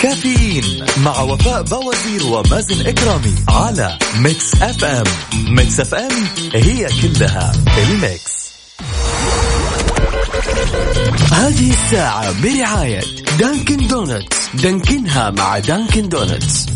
كافيين مع وفاء بوزير ومازن كرامي على Mix FM. Mix FM هي كلها ال mix. هذه الساعة برعاية Dunkin' Donuts. دانكنها مع Dunkin' Donuts.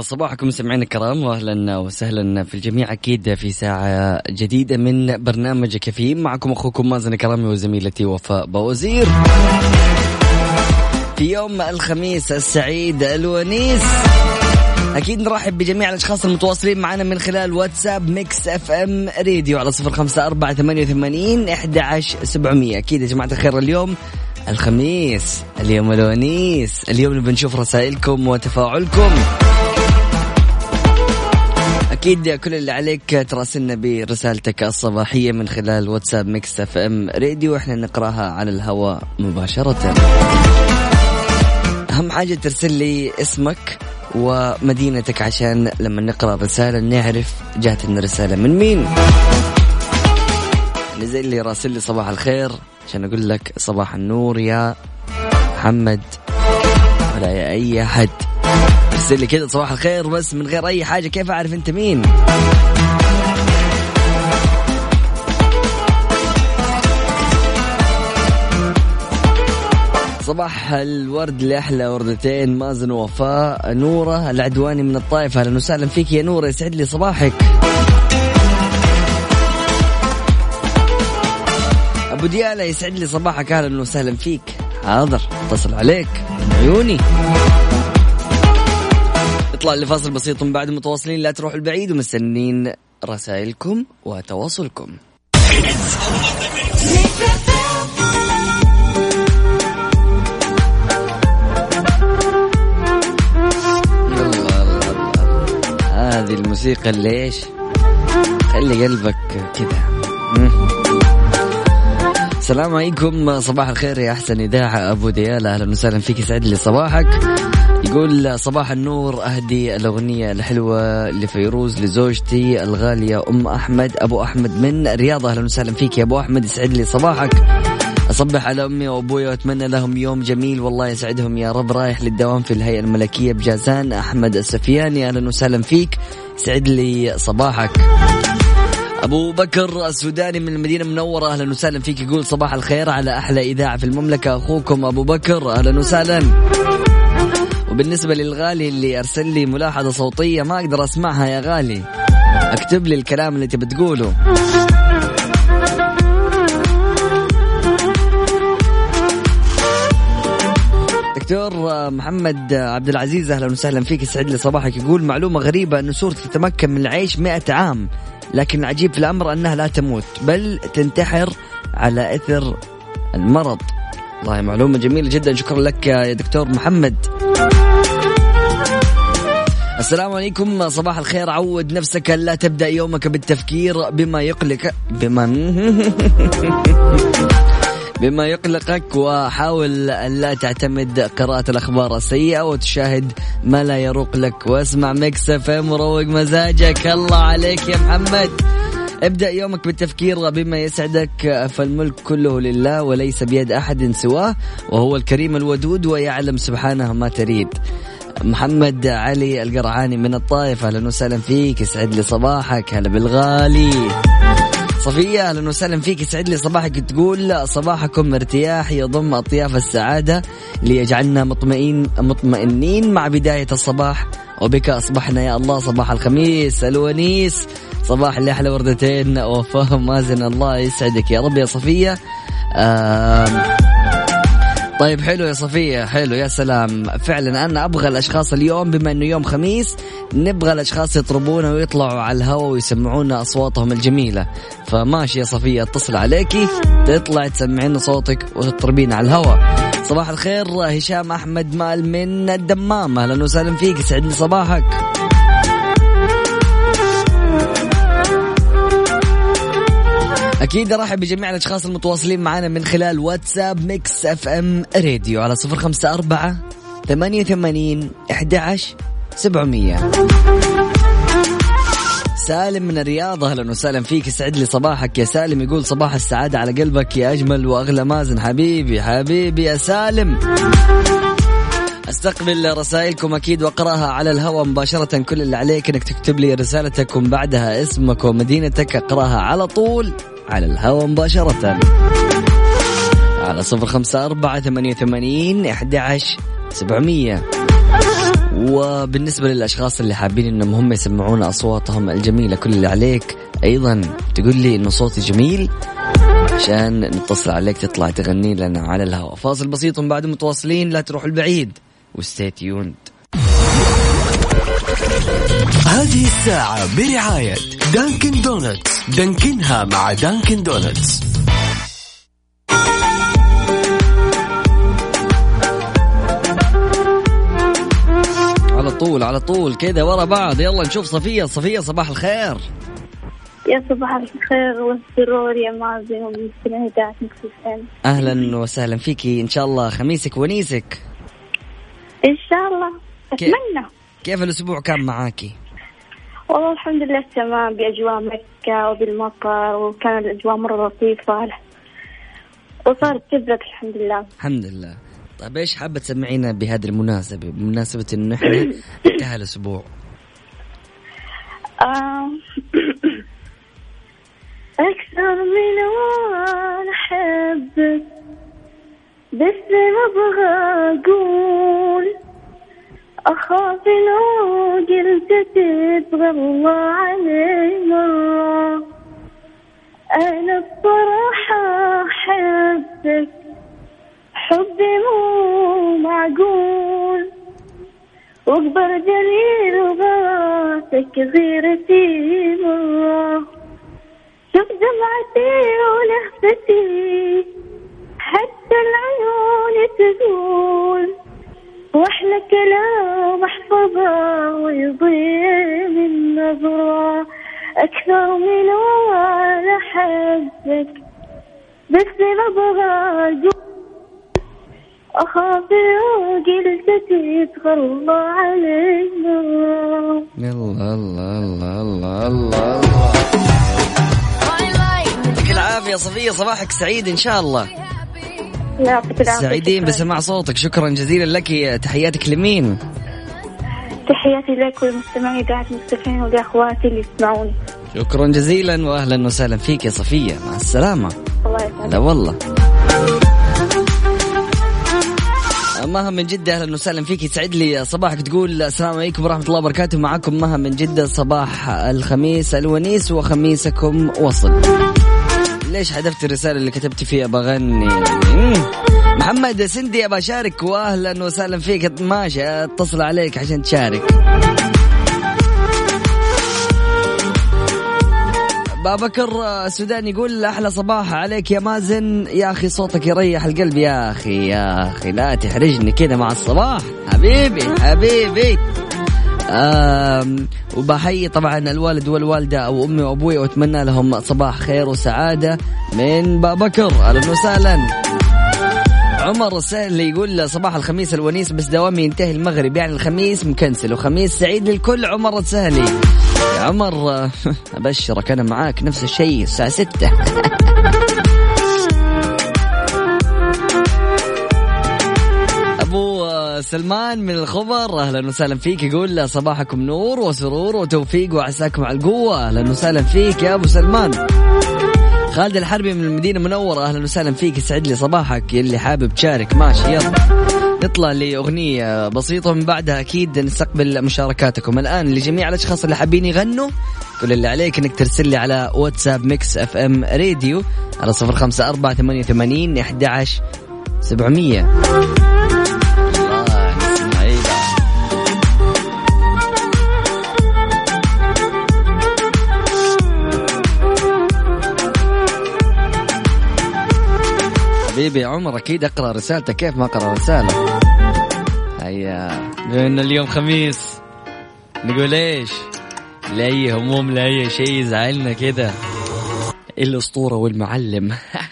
صباحكم سمعين الكرام واهلا وسهلا في الجميع أكيد في ساعة جديدة من برنامج كافيين معكم أخوكم مازن كرامي وزميلتي وفاء بوزير. في يوم الخميس السعيد الونيس أكيد نرحب بجميع الأشخاص المتواصلين معنا من خلال واتساب Mix FM Radio على صفر خمسة أربعة ثمانية وثمانين إحدى عشر سبعمية. أكيد يا جماعة الخير اليوم الخميس اليوم الونيس اليوم بنشوف رسائلكم وتفاعلكم. أكيد كل اللي عليك تراسلنا برسالتك الصباحية من خلال واتساب Mix FM Radio. وإحنا نقراها على الهواء مباشرة. أهم حاجة ترسل لي اسمك ومدينتك عشان لما نقرأ الرساله نعرف جات لنا رسالة من مين. يعني زي اللي راسل لي صباح الخير عشان أقول لك صباح النور يا محمد ولا يا أي أحد. ارسل لي كذا صباح الخير بس من غير أي حاجة كيف أعرف أنت مين؟ صباح الورد لأحلى وردتين مازن وفاء نورة العدواني من الطائف أهلا وسهلا فيك يا نورة يسعد لي صباحك. أبو ديالة يسعد لي صباحك أهلا وسهلا فيك. حاضر اتصل عليك عيوني. نطلع لفاصل بسيط من بعد متواصلين. لا تروحوا البعيد ومستنين رسائلكم وتواصلكم. هذه الموسيقى اللي إيش خلي قلبك كذا السلام عليكم صباح الخير يا أحسن إذاعة. أبو دياله أهلا وسهلا فيك يسعد لي صباحك. يقول صباح النور أهدي الأغنية الحلوة لفيروز لزوجتي الغالية أم أحمد. أبو أحمد من الرياض أهلا وسهلا فيك يا أبو أحمد يسعد لي صباحك. أصبح على أمي وأبوي وأتمنى لهم يوم جميل والله يسعدهم يا رب. رايح للدوام في الهيئة الملكية بجازان أحمد السفياني أهلا وسهلا فيك. يسعد لي صباحك. أبو بكر السوداني من المدينة المنورة أهلا وسهلا فيك يقول صباح الخير على أحلى إذاعة في المملكة. أخوكم أبو بكر أهلا وسهلا. وبالنسبة للغالي اللي أرسل لي ملاحظة صوتية ما أقدر أسمعها يا غالي. أكتب لي الكلام اللي تبي تقوله. دكتور محمد عبد العزيز أهلا وسهلا فيك. يسعد لي صباحك. يقول معلومة غريبة إن سورة تتمكن من العيش 100 عام لكن العجيب في الأمر أنها لا تموت بل تنتحر على إثر المرض. والله معلومة جميلة جدا. شكرا لك يا دكتور محمد. السلام عليكم. صباح الخير. عود نفسك. لا تبدأ يومك بالتفكير بما يقلق بما بما يقلقك. وحاول لا تعتمد قراءة الأخبار السيئة وتشاهد ما لا يروق لك. واسمع ام وروق مزاجك. الله عليك يا محمد. ابدأ يومك بالتفكير بما يسعدك. فالملك كله لله وليس بيد أحد سواه وهو الكريم الودود ويعلم سبحانه ما تريد. محمد علي القرعاني من الطائف أهلا وسهلا فيك يسعد لي صباحك. هلا بالغالي. صفية أهلا وسهلا فيك يسعد لي صباحك. تقول صباحكم ارتياح يضم أطياف السعادة ليجعلنا مطمئن مطمئنين مع بداية الصباح. وبك أصبحنا يا الله صباح الخميس. الونيس صباح اللي أحلى وردتين. وفهم مازن الله يسعدك يا رب يا صفية. آه طيب حلو يا صفية حلو يا سلام. فعلا أنا أبغى الأشخاص اليوم بما أنه يوم خميس نبغى الأشخاص يطربونا ويطلعوا على الهواء ويسمعونا أصواتهم الجميلة. فماشي يا صفية اتصل عليكي تطلع تسمعين صوتك وتطربين على الهواء. صباح الخير هشام أحمد مال من الدمام. أهلا وسهلا فيك يسعد لي صباحك. أكيد أرحب بجميع الأشخاص المتواصلين معنا من خلال واتساب Mix FM Radio على صفر خمسة أربعة ثمانية وثمانين أحد سبعمية. سالم من الرياض أهلا وسهلا فيك. يسعد لي صباحك. يا سالم يقول صباح السعادة على قلبك. يا أجمل وأغلى مازن. حبيبي حبيبي يا سالم. أستقبل رسائلكم أكيد وأقرأها على الهواء مباشرة. كل اللي عليك إنك تكتب لي رسالتك بعدها اسمك ومدينتك. أقرأها على طول. على الهواء مباشرة. على صفر خمسة أربعة ثمانية وثمانين أحد سبعمية. وبالنسبة للأشخاص اللي حابين إنهم هم يسمعون أصواتهم الجميلة كل اللي عليك أيضا تقول لي إنه صوتي جميل عشان نتصل عليك تطلع تغني لنا على الهواء. فاصل بسيط ومن بعد متواصلين لا تروحوا البعيد. و stay tuned هذه الساعة برعاية Dunkin' Donuts. دانكنها مع Dunkin' Donuts. على طول على طول كذا ورا بعض. يلا نشوف صفية. صفية صباح الخير. يا صباح الخير والسرور يا مازن ومستمعي إذاعة أهلا وسهلا فيكي إن شاء الله خميسك ونيسك. إن شاء الله. أتمنى. كيف الأسبوع كان معاكي؟ والله الحمد لله تمام بأجواء مكة وبالمطر وكان الأجواء مرة لطيفة. وصارت تبرد الحمد لله. الحمد لله. طيب إيش حابة تسمعينا بهذه المناسبة بمناسبة انه إحنا انتهى الأسبوع؟ أكثر من وأنا أحبك بس أبغى أقول أخاف لو قلت تبغى الله علي مرة أنا بصراحة أحبك حبي مو معقول. واكبر دليل وغاتك غيرتي مرة شوف دمعتي ولهفتي حتى العيون تقول واحلى كلام أحفظه ويضيع من نظرة. أكثر من وأنا احبك بس أبغى أقول أخاف لو قلت تتغر الله علينا الله الله الله الله الله يعطيك العافية صفية صباحك سعيد إن شاء الله. يعطيك العافية. سعيدين. بسماع صوتك. شكرا جزيلا لك. تحياتك لمين؟ تحياتي لك ولمستمعي إذاعة مستفين ولأخواتي اللي يسمعوني. شكرا جزيلا واهلا وسهلا فيك يا صفية. مع السلامة. الله يسعدك. هلا والله. مها من جدة أهلا وسهلا فيك. يسعد لي صباحك. تقول السلام عليكم ورحمة الله وبركاته. معكم مها من جدة صباح الخميس الونيس وخميسكم وصل. ليش حذفت الرسالة اللي كتبت فيها؟ بغني. محمد سندي ابى اشارك واهلا وسهلا فيك. ماشي أتصل عليك عشان تشارك. بكر السوداني يقول أحلى صباح عليك يا مازن. يا أخي صوتك يريح القلب يا أخي يا أخي. لا تحرجني كذا مع الصباح. حبيبي حبيبي. وبحيي طبعا الوالد والوالدة أو أمي وأبوي وأتمنى لهم صباح خير وسعادة من بابكر أهلا وسهلا. عمر السهل يقول صباح الخميس الونيس بس دوامي ينتهي المغرب. يعني الخميس مكنسل وخميس سعيد للكل. عمر السهلي. يا عمر أبشرك أنا معاك نفس الشيء الساعة 6 سلمان من الخبر أهلا وسهلا فيك. يقول صباحكم نور وسرور وتوفيق وعساكم على القوة. أهلا وسهلا فيك يا أبو سلمان. خالد الحربي من المدينة المنورة أهلا وسهلا فيك. يسعد لي صباحك يلي حابب تشارك. ماشي يلا. نطلع لأغنية بسيطة ومن بعدها أكيد نستقبل مشاركاتكم. الآن لجميع الأشخاص اللي حابين يغنوا كل اللي عليك إنك ترسل لي على واتساب Mix FM Radio على صفر خمسة أربعة ثمانية وثمانين أحد 700 حبيبي عمر أكيد أقرأ رسالته كيف ما أقرأ رسالة؟ هيا. بما انه اليوم خميس. نقول إيش؟ لا اي هموم لا اي شيء يزعلنا كذا. الأسطورة والمعلم.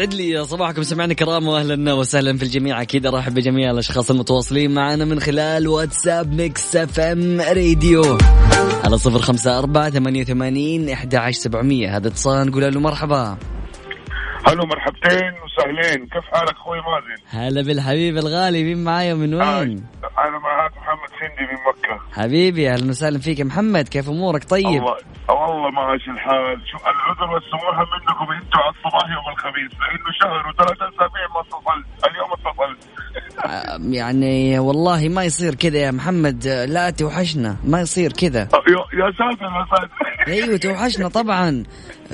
سعد لي صباحكم سمعنا كرام واهلا وسهلا في الجميع. أكيد ارحب بجميع الأشخاص المتواصلين معنا من خلال واتساب Mix FM Radio. على صفر خمسة أربعة ثمانية وثمانين إحدى عشر سبعمية. هذا اتصال نقول له مرحبا. هلو مرحبتين وسهلين. كيف حالك أخوي مازن؟ هلا بالحبيب الغالي مين معايا ومن وين؟ أنا معاك سندي من مكة. حبيبي أهلا وسهلا فيك. يا محمد كيف أمورك؟ طيب؟ الله والله ماشي الحال. شو العذر والسموحة منكم أنتم على الصباح يوم الخميس لأنه شهر وثلاث أسابيع ما اتصلت. اليوم اتصلت. آه، يعني والله ما يصير كذا يا محمد. لا توحشنا. ما يصير كذا. يا يا ساتر يا ساتر. أيوه توحشنا طبعا.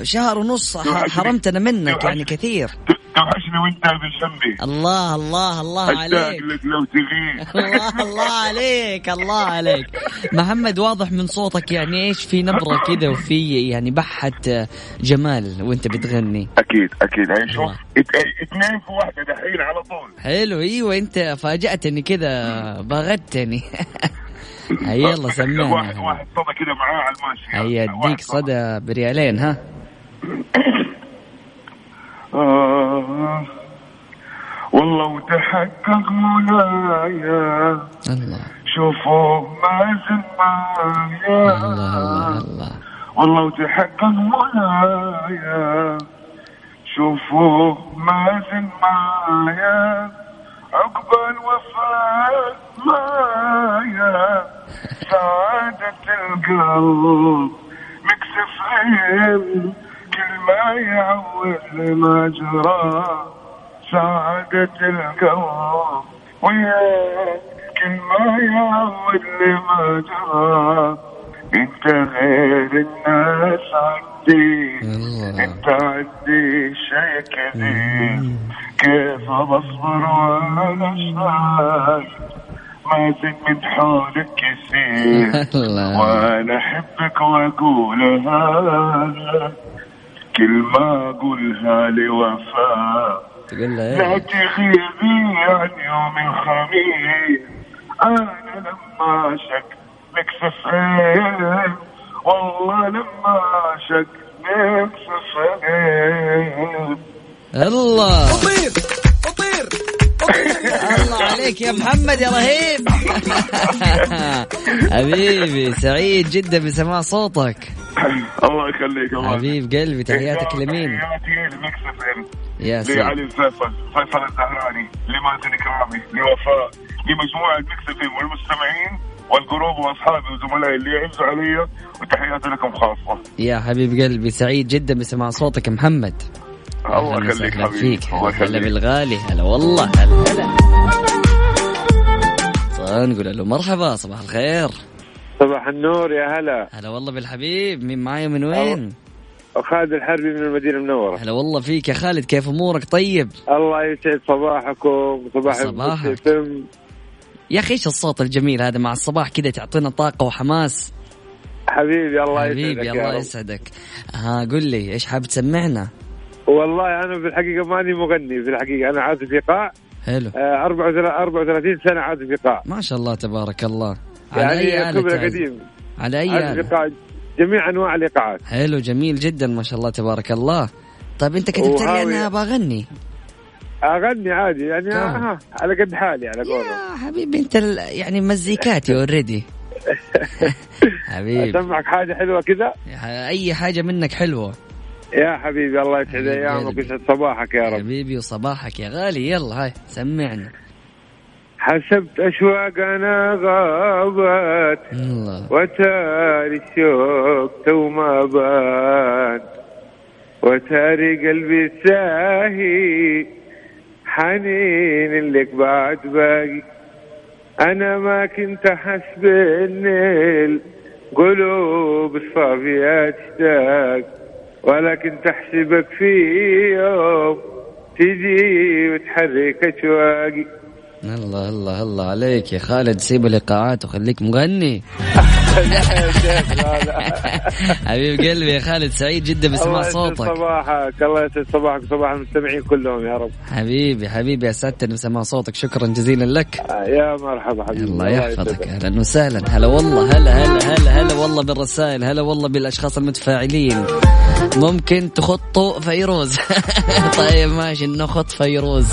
شهر ونص حرمتنا منك يعني كثير. توحشني وانت بجنبي الله الله الله عليك. لك لو تغيب الله الله عليك الله عليك. محمد واضح من صوتك يعني إيش في نبرة كذا وفي يعني بحه جمال وانت بتغني. أكيد أكيد. هي شوف اثنين في واحدة دحين على طول. حلو إيوه أنت فاجأتني كذا بغتني. هيا يلا واحد سمعنا واحد صدى كذا معاه على الماشي. هيا واحد أديك صدى بريالين ها. آه. والله وتحقق مولاي الله. شوفوا مازن معايا الله الله الله. والله وتحقق مولاي شوفوا مازن معايا عقب الوفاة معايا سعادة القلب مكسف عين كل ما يعود ما جرى سعادة القلب وياك كل ما يعود لما جرى انت غير الناس عندي انت عندي شيء كثير كيف بصبر وأنا شايف ما زد من حولك كثير وأنا احبك واقولها ما اقولها لوفاء له لا تغيبي عن يوم الخميس أنا لما شك مكسف عين والله لما شك مكسف عين الله. الله عليك يا محمد يا رهيب. حبيبي سعيد جدا بسماع صوتك. الله يخليك الله حبيب قلبي تحياتك لمين؟ تحياتي لمكسف عين يا سيدي لعلي الفيصل فيصل الزهراني لمازن كرامي لوفاء لمجموعة مكسفين والمستمعين والجروب وأصحابي وزملائي اللي يعزوا علي وتحياتي لكم خاصة. يا حبيب قلبي سعيد جدا بسماع صوتك محمد. الله أهلاً يخليك حبيبي. فيك. الله هلا يخليك. بالغالي. هلا والله. هلا هلا. طيب، نقول له مرحبا صباح الخير. صباح النور يا هلا. هلا والله بالحبيب. مين معايا من وين؟ خالد الحربي من المدينة المنورة. هلا والله فيك يا خالد. كيف أمورك؟ طيب؟ الله يسعد صباحكم صباح صباحك. يا أخي إيش الصوت الجميل هذا مع الصباح كذا تعطينا طاقة وحماس؟ حبيبي الله حبيبي يسعدك يا الله. يسعدك. ها قل لي إيش حاب تسمعنا؟ والله أنا في الحقيقة ماني مغني في الحقيقة. أنا عازف إيقاع حلو. آه، 34 سنة عازف إيقاع ما شاء الله تبارك الله. على أي يعني آلة كبر تعزف؟ قديم. على أي عازف آلة؟ جميع أنواع الإيقاعات. حلو جميل جدا ما شاء الله تبارك الله. طيب أنت كتبت لي أنا بغني أغني؟ عادي يعني؟ آه على قد حالي على قولهم. يا حبيبي أنت يعني مزيكاتي اوريدي حبيبي. أسمعك حاجة حلوة كذا؟ أي حاجة منك حلوة. يا حبيبي الله يسعد قلبي. ويسعد صباحك يا رب. حبيبي وصباحك يا غالي. يلا هاي سمعنا حسبت أشواقنا غابت وتاري الشوق تو ما بان وتاري قلبي ساهي حنين لك بعد باقي. أنا ما كنت أحس بان القلوب الصافية تشتاق. ولكن تحسبك في يوم تجي وتحرك أشواقي. الله الله الله عليك يا خالد سيب الايقاعات وخليك مغني. حبيب قلبي يا خالد سعيد جدا بسماع صوتك. صباحك الله يسعد صباحك وصباح المستمعين كلهم يا رب. حبيبي حبيبي اسعدتني بسماع صوتك شكرا جزيلا لك. يا مرحبا حبيبي الله يحفظك. أهلا وسهلا. هلا والله هلا هلا هلا هلا والله بالرسائل هلا والله بالأشخاص المتفاعلين. ممكن تخطوا فيروز. طيب ماشي نخط فيروز.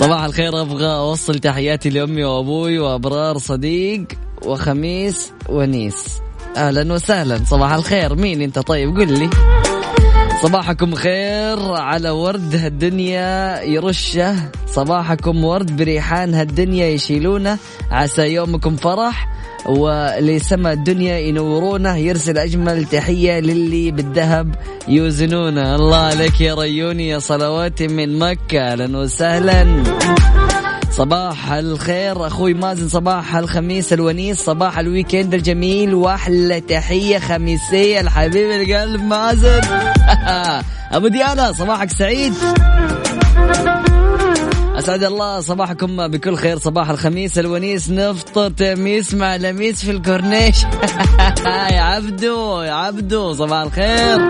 صباح الخير أبغى أوصل تحياتي لأمي وأبوي وأبرار صديق. وخميس ونيس. أهلا وسهلا. صباح الخير. مين أنت طيب؟ قل لي. صباحكم خير على ورد هالدنيا يرشة. صباحكم ورد بريحان هالدنيا يشيلونه عسى يومكم فرح ولسما الدنيا ينورونه يرسل أجمل تحية للي بالذهب يوزنونه الله عليك يا ريوني. يا صلواتي من مكة. أهلا وسهلا. صباح الخير أخوي مازن صباح الخميس الونيس صباح ال weekend الجميل وأحلى تحية خميسية لحبيب القلب مازن. أبو ديانا صباحك سعيد؟ أسعد الله صباحكم بكل خير صباح الخميس الونيس. نفطر تميس مع لميس في الكورنيش. يا عبدو يا عبدو صباح الخير.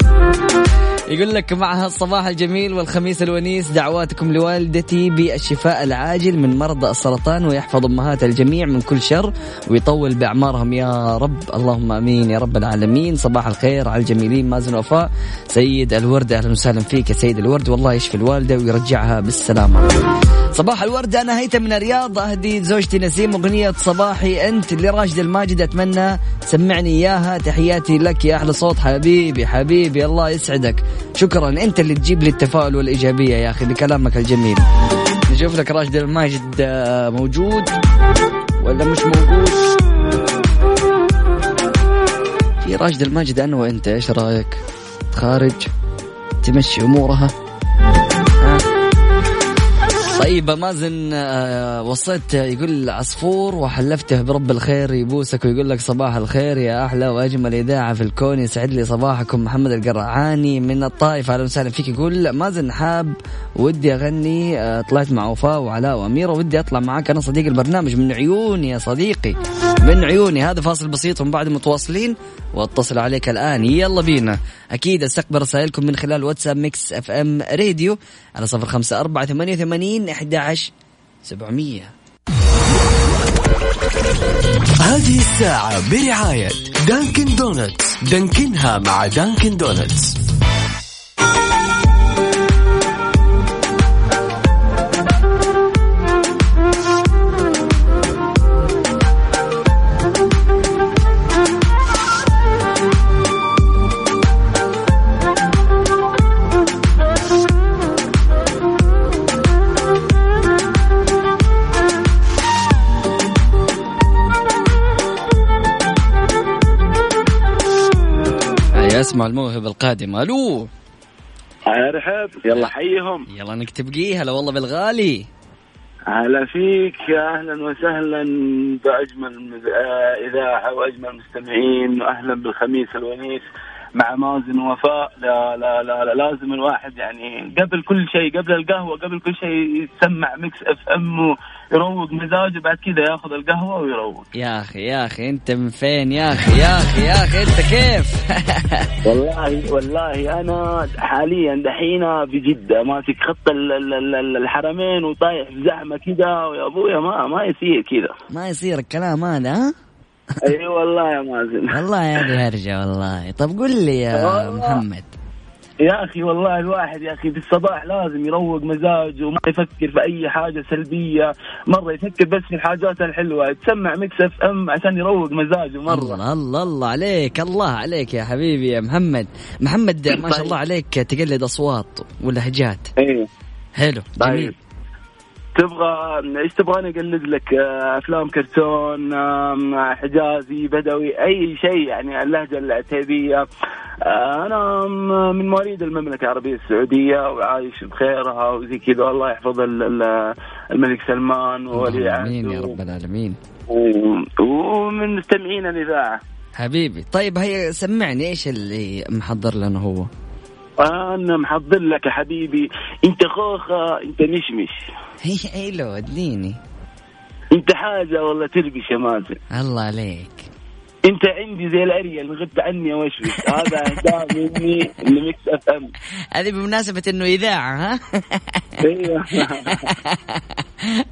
يقول لك مع هالصباح الجميل والخميس الونيس دعواتكم لوالدتي بالشفاء العاجل من مرضى السرطان ويحفظ أمهات الجميع من كل شر ويطول بأعمارهم. يا رب اللهم آمين. يا رب العالمين. صباح الخير على الجميلين. مازن وفاء. سيد الورد أهلا وسهلا فيك يا سيد الورد. والله يشفي الوالدة ويرجعها بالسلامة. صباح الورد أنا هيثم من الرياض أهدي زوجتي نسيم أغنية صباحي أنت لراشد الماجد أتمنى سمعني إياها تحياتي لك يا أحلى صوت حبيبي حبيبي الله يسعدك. شكرا أنت اللي تجيب لي التفاؤل والإيجابية يا أخي بكلامك الجميل. نشوف لك راشد الماجد آه، موجود ولا مش موجود؟ في راشد الماجد أنا وأنت إيش رأيك؟ خارج تمشي أمورها. ها؟ طيب مازن آه، وصيت يقول عصفور وحلفته برب الخير يبوسك ويقول لك صباح الخير يا أحلى وأجمل إذاعة في الكون. يسعد لي صباحكم محمد القرعاني من الطائف. أهلا وسهلا فيك. يقول مازن حاب ودي أغني آه، طلعت مع وفاء وعلاء واميره ودي أطلع معاك أنا صديق البرنامج. من عيوني يا صديقي من عيوني. هذا فاصل بسيط ومن بعد متواصلين واتصل عليك الآن. يلا بينا. أكيد أستقبل رسائلكم من خلال واتساب Mix FM Radio على صفر خمسة أربعة ثمانية وثمانين عشر سبعمية. هذه الساعة برعاية Dunkin' Donuts. Dunkin ها مع Dunkin' Donuts. اسمع الموهبة القادمة. ألو. أرحب. يلا. حيهم يلا أنك تبقيه هلا والله بالغالي. هلا فيك. يا أهلا وسهلا بأجمل آه، إذاعة وأجمل مستمعين. واهلا بالخميس الونيس. مع مازن ووفاء لا لا لا, لا لازم الواحد يعني قبل كل شيء قبل القهوة قبل كل شيء يسمع Mix FM ويروق مزاجه بعد كذا ياخذ القهوة ويروق. يا أخي يا أخي أنت من فين؟ يا أخي يا أخي يا أخي أنت كيف؟ والله والله أنا حاليا دحين في جدة ماسك خط ال- ال- ال- الحرمين وطايح في زحمة كذا ويا أبويا ما ما يصير كذا. ما يصير الكلام هذا ها؟ اي والله يا مازن. والله هذه هرجة والله. طب قل لي يا. محمد. يا أخي والله الواحد يا أخي في الصباح لازم يروق مزاجه وما يفكر في أي حاجة سلبية. مرة يفكر بس في الحاجات الحلوة. تسمع Mix FM عشان يروق مزاجه مرة. الله الله الله عليك الله عليك يا حبيبي يا محمد. محمد ما شاء الله عليك تقلد أصوات ولهجات. إيه. حلو طيب. جميل تبغى إيش تبغاني أقلد لك؟ آه، أفلام كرتون حجازي بدوي أي شيء يعني اللهجة العتيبية. آه، أنا من مواليد المملكة العربية السعودية وعايش بخيرها وزي كذا. والله يحفظ ال- ال- الملك سلمان وولي آمين يا عهده رب العالمين. ومن مستمعين الإذاعة. حبيبي طيب هيا سمعني إيش اللي محضر لنا هو؟ أنا محضر لك يا حبيبي. أنت خوخه أنت مشمش حلو اديني. أنت حاجة والله تربش يا مازن. الله عليك. أنت عندي زي الأريال غبت عني وشوش هذا اهداء مني لمكس أف أم. هذه بمناسبة إنه إذاعة ها؟ أيوه.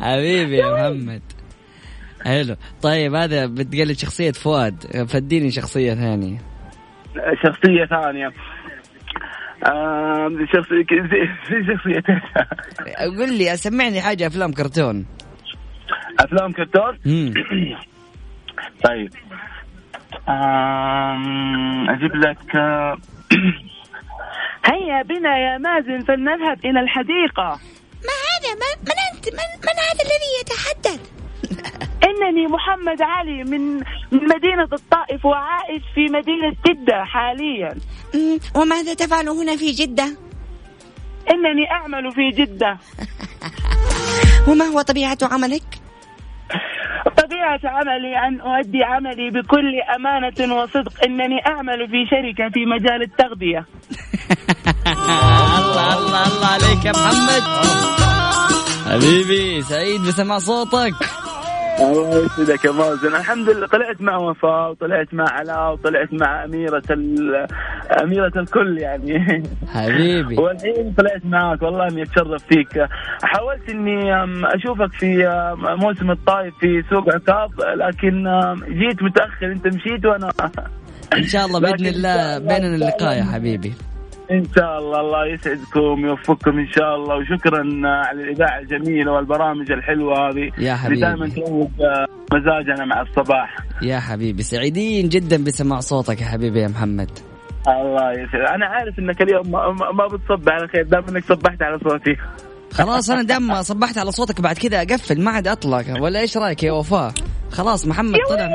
حبيبي يا محمد. حلو. طيب هذا بتقلد شخصية فؤاد. فديني شخصية ثانية. شخصية ثانية. شخصية زي شخصية. قول لي سمعني حاجة أفلام كرتون. أفلام كرتون. طيب. أجيب لك آه، هيا بنا يا مازن فلنذهب إلى الحديقة. ما هذا؟ من, من أنت؟ من, من هذا الذي يتحدث؟ انني محمد علي من مدينة الطائف وعائش في مدينة جدة حاليا. وماذا تفعل هنا في جدة؟ إنني أعمل في جدة. وما هو طبيعة عملك؟ طبيعة عملي أن أؤدي عملي بكل أمانة وصدق. إنني أعمل في شركة في مجال التغذية. الله الله الله عليك يا محمد. حبيبي سعيد بسمع صوتك. الله يسعدك يا مازن. الحمد لله. طلعت مع وفاء وطلعت مع علاء وطلعت مع أميرة. أميرة الكل يعني. حبيبي. والحين طلعت معك والله إني أتشرف فيك. حاولت إني أم، أشوفك في موسم الطايف في سوق عكاظ لكن جيت متأخر. أنت مشيت وأنا إن شاء الله بإذن لكن إن الله شاء الله- بيننا اللقاء يا حبيبي. إن شاء الله الله يسعدكم ويوفقكم إن شاء الله. وشكرا على الإذاعة الجميلة والبرامج الحلوة هذه. يا دائما حبيبي. آه، مزاجنا مع الصباح. يا حبيبي سعيدين جدا بسماع صوتك يا حبيبي يا محمد. الله يسعد أنا عارف إنك اليوم ما, ما- ما بتصب على خير دام إنك صبحت على صوتي. خلاص أنا دام ما صبحت على صوتك بعد كذا أقفل ما عاد أطلق. ولا إيش رأيك يا وفاء؟ خلاص محمد طلع.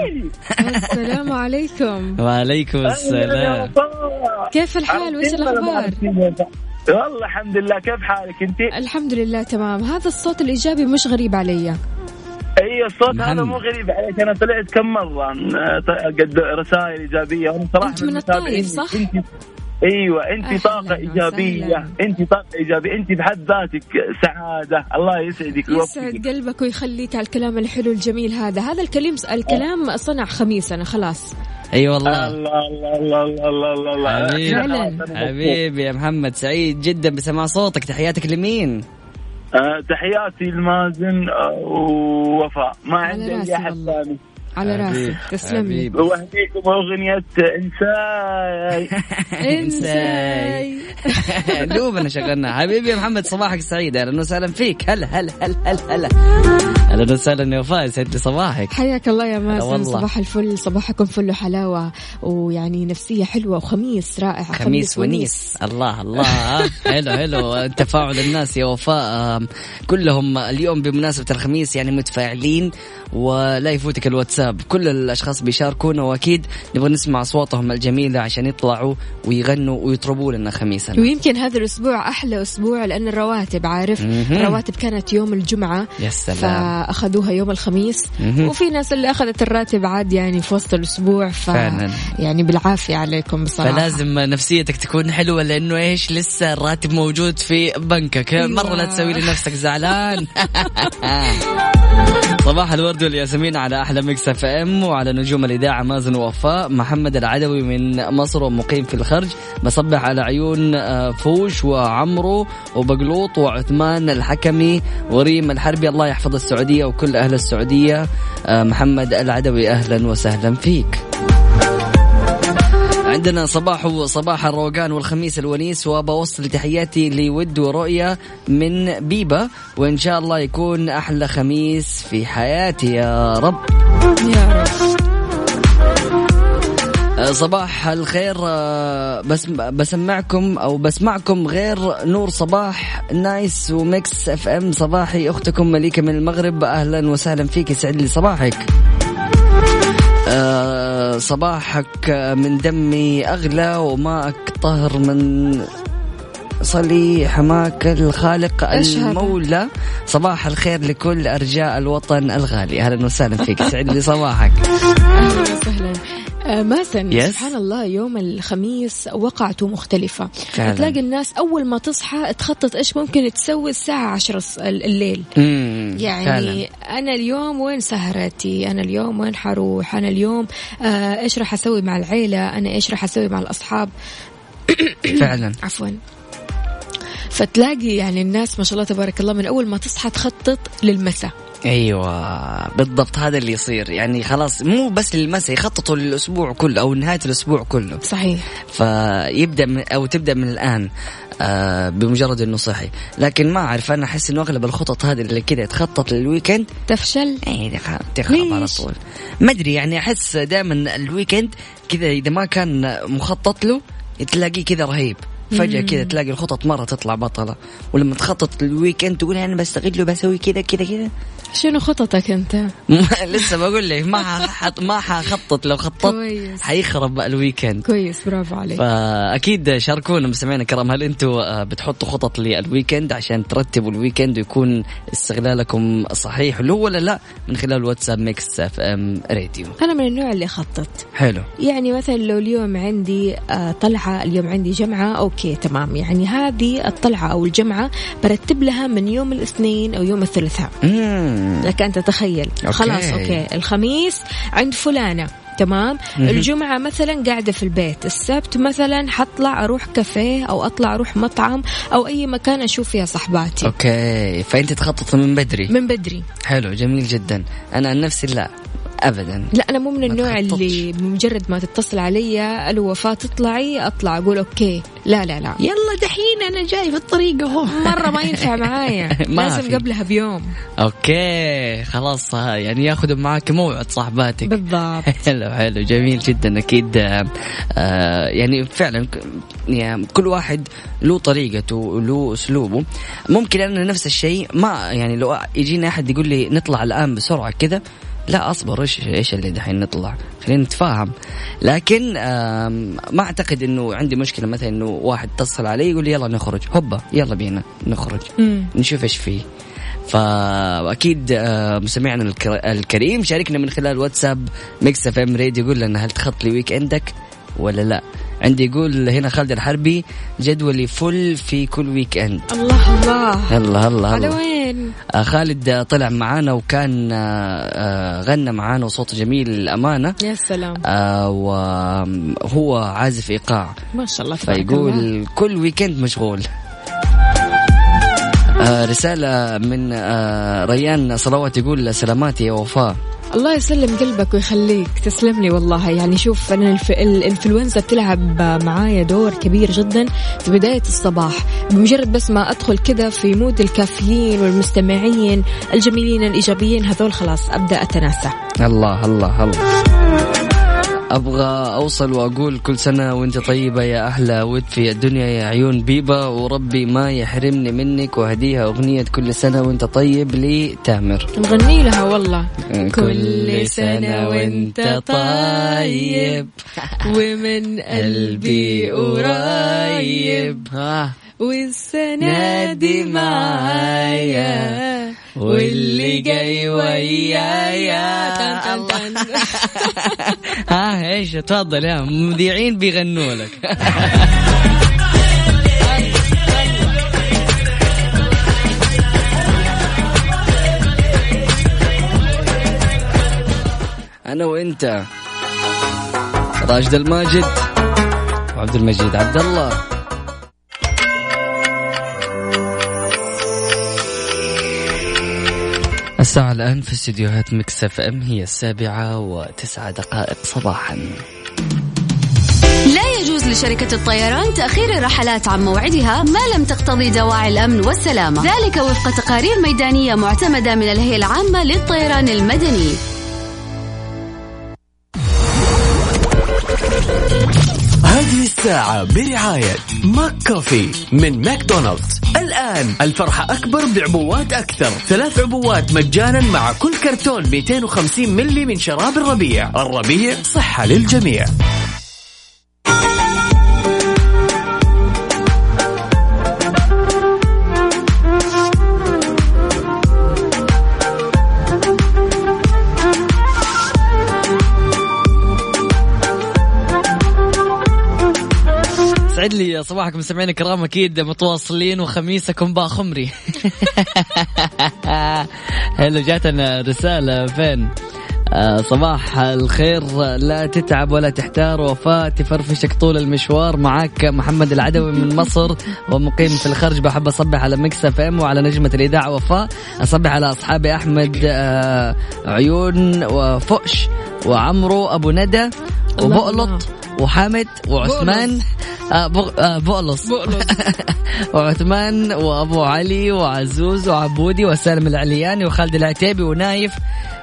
السلام عليكم. وعليكم السلام. كيف الحال؟ وإيش الأخبار؟ والله الحمد لله. كيف حالك أنت؟ الحمد لله تمام. هذا الصوت الإيجابي مش غريب علي. أي الصوت هذا. مو غريب عليك. أنا طلعت كم مرة؟ قد رسائل إيجابية. وأنا صراحة أنت من. الطايف، صح؟ أنت أيوه أنت طاقة إيجابية. أنت طاقة إيجابية. أنت بحد ذاتك سعادة. الله يسعدك يسعد قلبك ويخليك على الكلام الحلو الجميل هذا. هذا الكلام الكلام صنع خميسنا خلاص. أي أيوة والله. الله الله الله الله الله الله حبيبي حبيبي يا محمد سعيد جدا بسماع صوتك. تحياتك لمين؟ أه تحياتي لمازن آه، ووفاء. ما عندي أي أحد ثاني. على راسك تسلم لي. واهديكم أغنية إنساي. إنساي. دوبنا شغلنا حبيبي يا محمد صباحك سعيد. أهلا وسهلا فيك. هلا هلا هلا هلا هلا. أهلا وسهلا يا وفاء يسعد صباحك. حياك الله يا مازن. صباح الفل. صباحكم فل وحلاوة ويعني نفسية حلوة وخميس رائع. خميس ونيس. الله الله. حلو حلو. تفاعل الناس يا وفاء. كلهم اليوم بمناسبة الخميس يعني متفاعلين ولا يفوتك الواتساب كل الأشخاص بيشاركونا وأكيد نبغى نسمع أصواتهم الجميلة عشان يطلعوا ويغنوا ويطربوا لنا خميسنا ويمكن هذا الأسبوع أحلى أسبوع لأن الرواتب عارف مهم. الرواتب كانت يوم الجمعة يا سلام فأخذوها يوم الخميس مهم. وفي ناس اللي أخذت الراتب عاد يعني في وسط الأسبوع ف فعلاً. يعني بالعافية عليكم بصراحة فلازم نفسيتك تكون حلوة لأنه إيش لسه الراتب موجود في بنكك أيوة. مرة لا تسوي لنفسك زعلان صباح الورد والياسمين على أحلى Mix FM وعلى نجوم الإذاعة مازن ووفاء. محمد العدوي من مصر ومقيم في الخرج. بصبح على عيون آه، فوش وعمرو وبقلوط وعثمان الحكمي وريم الحربي. الله يحفظ السعودية وكل أهل السعودية. آه، محمد العدوي أهلا وسهلا فيك. عندنا صباح صباح الروقان والخميس الونيس وبوصل تحياتي لود ورؤية من بيبة وإن شاء الله يكون أحلى خميس في حياتي يا رب. يا رب. آه، صباح الخير آه، بس بسمعكم أو بسمعكم غير نور صباح نايس وميكس اف ام صباحي أختكم مليكة من المغرب أهلا وسهلا فيك يسعد لي صباحك. صباحك من دمي أغلى وماءك طهر من صلي حماك الخالق؟ المولى. صباح الخير لكل أرجاء الوطن الغالي. أهلا وسهلا فيك. يسعد لي صباحك. أهلا وسهلا. مازن Yes. سبحان الله يوم الخميس وقعته مختلفة. فعلاً. تلاقي الناس أول ما تصحى تخطط إيش ممكن تسوي الساعة عشرة الليل. مم، يعني فعلا. أنا اليوم وين سهرتي؟ أنا اليوم وين حروح؟ أنا اليوم آه إيش راح أسوي مع العيلة؟ أنا إيش راح أسوي مع الأصحاب؟ فعلا. عفوا. فتلاقي يعني الناس ما شاء الله تبارك الله من أول ما تصحى تخطط للمساء. أيوه بالضبط هذا اللي يصير. يعني خلاص مو بس للمسا يخططوا للأسبوع كله أو نهاية الأسبوع كله. صحيح. فيبدأ من أو تبدأ من الآن آه بمجرد إنه صحي. لكن ما أعرف أنا أحس إنه أغلب الخطط هذه اللي كذا تخطط لل weekend تفشل؟ اي تخرب على؟ طول. ما أدري يعني أحس دائما ال weekend كذا إذا ما كان مخطط له تلاقيه كذا رهيب. فجأة كذا تلاقي الخطط مرة تطلع بطلة. ولما تخطط لل weekend تقول أنا بستغله بسوي كذا كذا كذا. شنو خططك أنت؟ لسه بقول لك ما ححط ما حخطط. لو خططت كويس. حيخرب ال weekend كويس برافو عليك. فأكيد شاركونا مستمعينا الكرام هل أنتم آه، بتحطوا خطط لل weekend عشان ترتبوا ال weekend ويكون استغلالكم صحيح له ولا لا من خلال واتساب Mix FM Radio. أنا من النوع اللي أخطط حلو. يعني مثلا لو اليوم عندي آه، طلعة اليوم عندي جمعة okay تمام. يعني هذه الطلعة أو الجمعة برتب لها من يوم الاثنين أو يوم الثلاثاء. مم. لك أنت تخيل okay. خلاص okay. الخميس عند فلانة تمام. الجمعة مثلا قاعدة في البيت. السبت مثلا حطلع أروح كافيه أو أطلع أروح مطعم أو أي مكان أشوف فيها صحباتي. okay. فأنت تخطط من بدري؟ من بدري. حلو جميل جدا. أنا عن نفسي لا. ابدا. لا أنا مو من النوع. اللي بمجرد ما تتصل علي ألو وفاء تطلعي أطلع أقول okay. لا لا لا. يلا دحين أنا جاي في الطريق أهو. مرة ما ينفع معايا. ما لازم في. قبلها بيوم. okay خلاص ها، يعني ياخذوا معاك موعد صاحباتك. بالضبط. حلو حلو جميل جدا أكيد آه آه، يعني فعلا يعني كل واحد له طريقته وله أسلوبه. ممكن أنا نفس الشيء ما يعني لو يجيني أحد يقول لي نطلع الآن بسرعة كذا لا أصبر إيش إيش اللي دحين نطلع؟ خلينا نتفاهم. لكن ما أعتقد إنه عندي مشكلة مثلا إنه واحد اتصل علي يقول لي يلا نخرج. هوبا يلا بينا نخرج. مم. نشوف إيش فيه. فأكيد مستمعنا الكر- الكريم شاركنا من خلال واتساب Mix FM Radio يقول لنا هل تخطط ل weekend ك ولا لا. عندي يقول هنا خالد الحربي جدولي full في كل weekend الله. الله الله الله على وين؟ آه، خالد طلع معانا وكان آه، آه، غنى معانا وصوته جميل للأمانة. يا سلام. وهو عازف إيقاع. ما شاء الله. فيقول كل weekend مشغول. رسالة من آه ريان صلوات يقول سلامات يا وفاء. الله يسلم قلبك ويخليك. تسلم لي والله. يعني شوف أنا الف... الإنفلونزا بتلعب معايا دور كبير جدا في بداية الصباح. بمجرد بس ما أدخل كذا في مود الكافيين والمستمعين الجميلين الإيجابيين هذول خلاص أبدأ أتناسى. الله الله الله. أبغى أوصل وأقول كل سنة وأنت طيبة يا أحلى ود في الدنيا يا عيون بيبة وربي ما يحرمني منك وهديها أغنية كل سنة وأنت طيب لتامر نغني لها والله. كل سنة وأنت طيب. ومن قلبي قريب. والسنة نادي دي معايا. واللي جاي ويايا. ها إيش؟ تفضل يا مذيعين بيغنوا لك. أنا وإنت. راشد الماجد. وعبد المجيد عبد الله. الساعة الآن في استديوهات Mix FM هي السابعة وتسعة دقائق صباحا. لا يجوز لشركة الطيران تأخير الرحلات عن موعدها ما لم تقتضي دواعي الأمن والسلامة. ذلك وفق تقارير ميدانية معتمدة من الهيئة العامة للطيران المدني. برعاية McCoffee من ماكدونالدز. الآن الفرحة أكبر بعبوات أكثر. ثلاث عبوات مجانا مع كل كرتون 250 ملي من شراب الربيع. الربيع صحة للجميع. صباحكم مستمعين الكرام أكيد متواصلين وخميسكم باخمري حلو جاتنا رسالة فين؟ آه صباح الخير لا تتعب ولا تحتار وفاء تفرفشك طول المشوار. معاك محمد العدوي من مصر ومقيم في الخرج. بحب أصبح على Mix FM وعلى نجمة الإذاعة وفاء. أصبح على اصحابي أحمد آه عيون وفؤش وعمرو أبو ندى وبؤلط وحامد وعثمان. آه بغ... آه بؤلص بؤلص وعثمان وأبو علي وعزوز وعبودي وسالم العلياني وخالد العتيبي ونايف.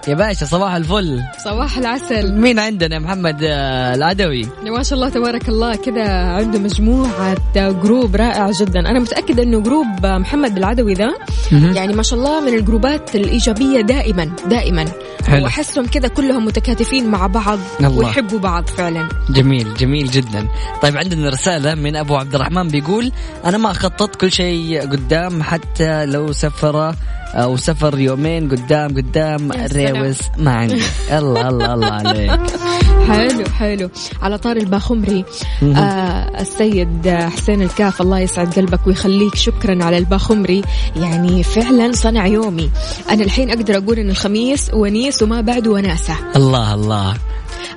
يا باشا صباح الفل. صباح العسل. مين عندنا؟ محمد آه، العدوي. ما شاء الله تبارك الله كذا عنده مجموعة group رائع جدا. أنا متأكدة أنه group محمد العدوي ذا يعني ما شاء الله من الجروبات الإيجابية دائما دائما. حلو. وأحسهم كذا كلهم متكاتفين مع بعض الله. ويحبوا بعض فعلا. جميل جميل جدا. طيب عندنا رسالة من أبو عبد الرحمن بيقول أنا ما أخطط كل شيء قدام حتى لو سفر أو سفر يومين قدام قدام. ريوس ما عندي الله الله الله عليك. حلو حلو. على طار الباخمري. آه السيد حسين الكاف الله يسعد قلبك ويخليك. شكرا على الباخمري. يعني فعلا صنع يومي. أنا الحين أقدر أقول أن الخميس ونيس وما بعده وناسة. الله الله.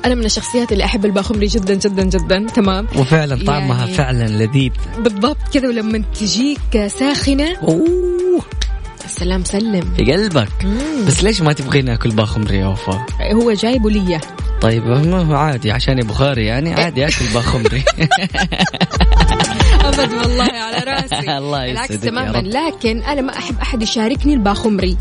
أنا من الشخصيات اللي أحب الباخمري جدا جدا جدا. تمام. وفعلا طعمها يعني- فعلا لذيذ. بالضبط كذا ولما تجيك ساخنة. أوه. سلام سلم. في قلبك. مم. بس ليش ما تبغين ناكل باخمري يا وفاء؟ هو جايبه لي طيب ما هو عادي عشان بخاري يعني عادي اكل باخمري أبد والله على رأسي. الله يسعدك يا تماما. لكن أنا ما أحب أحد يشاركني الباخمري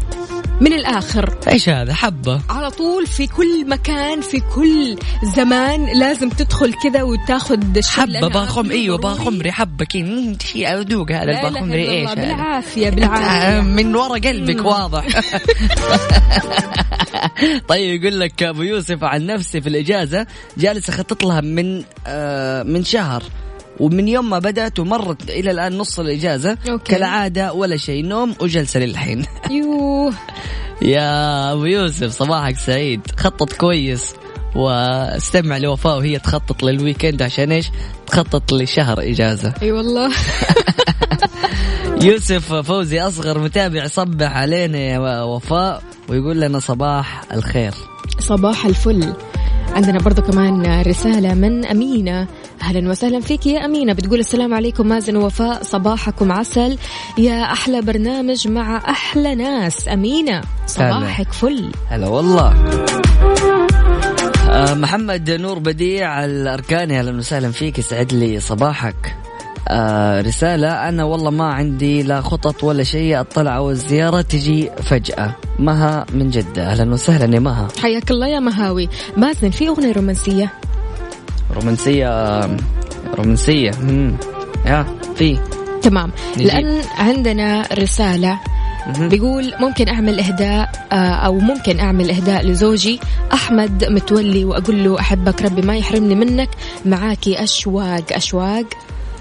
من الآخر. إيش هذا؟ حبة. على طول في كل مكان في كل زمان لازم تدخل كذا وتاخذ حبة باخم إيوه. باخمري حبة كذا ادوق هذا الباخمري إيش هذا؟ بالعافية آه، بالعافية. من ورا قلبك واضح. طيب يقول لك أبو يوسف عن نفسي في الإجازة جالس أخطط لها من آه من شهر. ومن يوم ما بدات ومرت إلى الآن نص الإجازة أوكي. كالعادة ولا شيء نوم وجلسة للحين يوه يا أبو يوسف صباحك سعيد خطط كويس واستمع لوفاء وهي تخطط للويكند عشان إيش؟ تخطط لشهر إجازة. أي والله يوسف فوزي أصغر متابع صبح علينا يا وفاء ويقول لنا صباح الخير. صباح الفل عندنا برضو كمان رسالة من أمينة أهلا وسهلا فيك يا أمينة. بتقول السلام عليكم مازن ووفاء. صباحكم عسل. يا أحلى برنامج مع أحلى ناس. أمينة صباحك فل. هلا والله. آه، محمد نور بديع الأركاني. أهلا وسهلا فيك. يسعد لي صباحك. آه رسالة. أنا والله ما عندي لا خطط ولا شيء. أطلع والزيارة تجي فجأة. مها من جدة. أهلا وسهلا يا مها. حياك الله يا مهاوي. مازن في أغنية رومانسية؟ رومانسية رومانسية مم. يا في. تمام. نجيب. لأن عندنا رسالة. بيقول ممكن أعمل إهداء آه، أو ممكن أعمل إهداء لزوجي. أحمد متولي وأقول له أحبك ربي ما يحرمني منك. معاكي أشواق أشواق.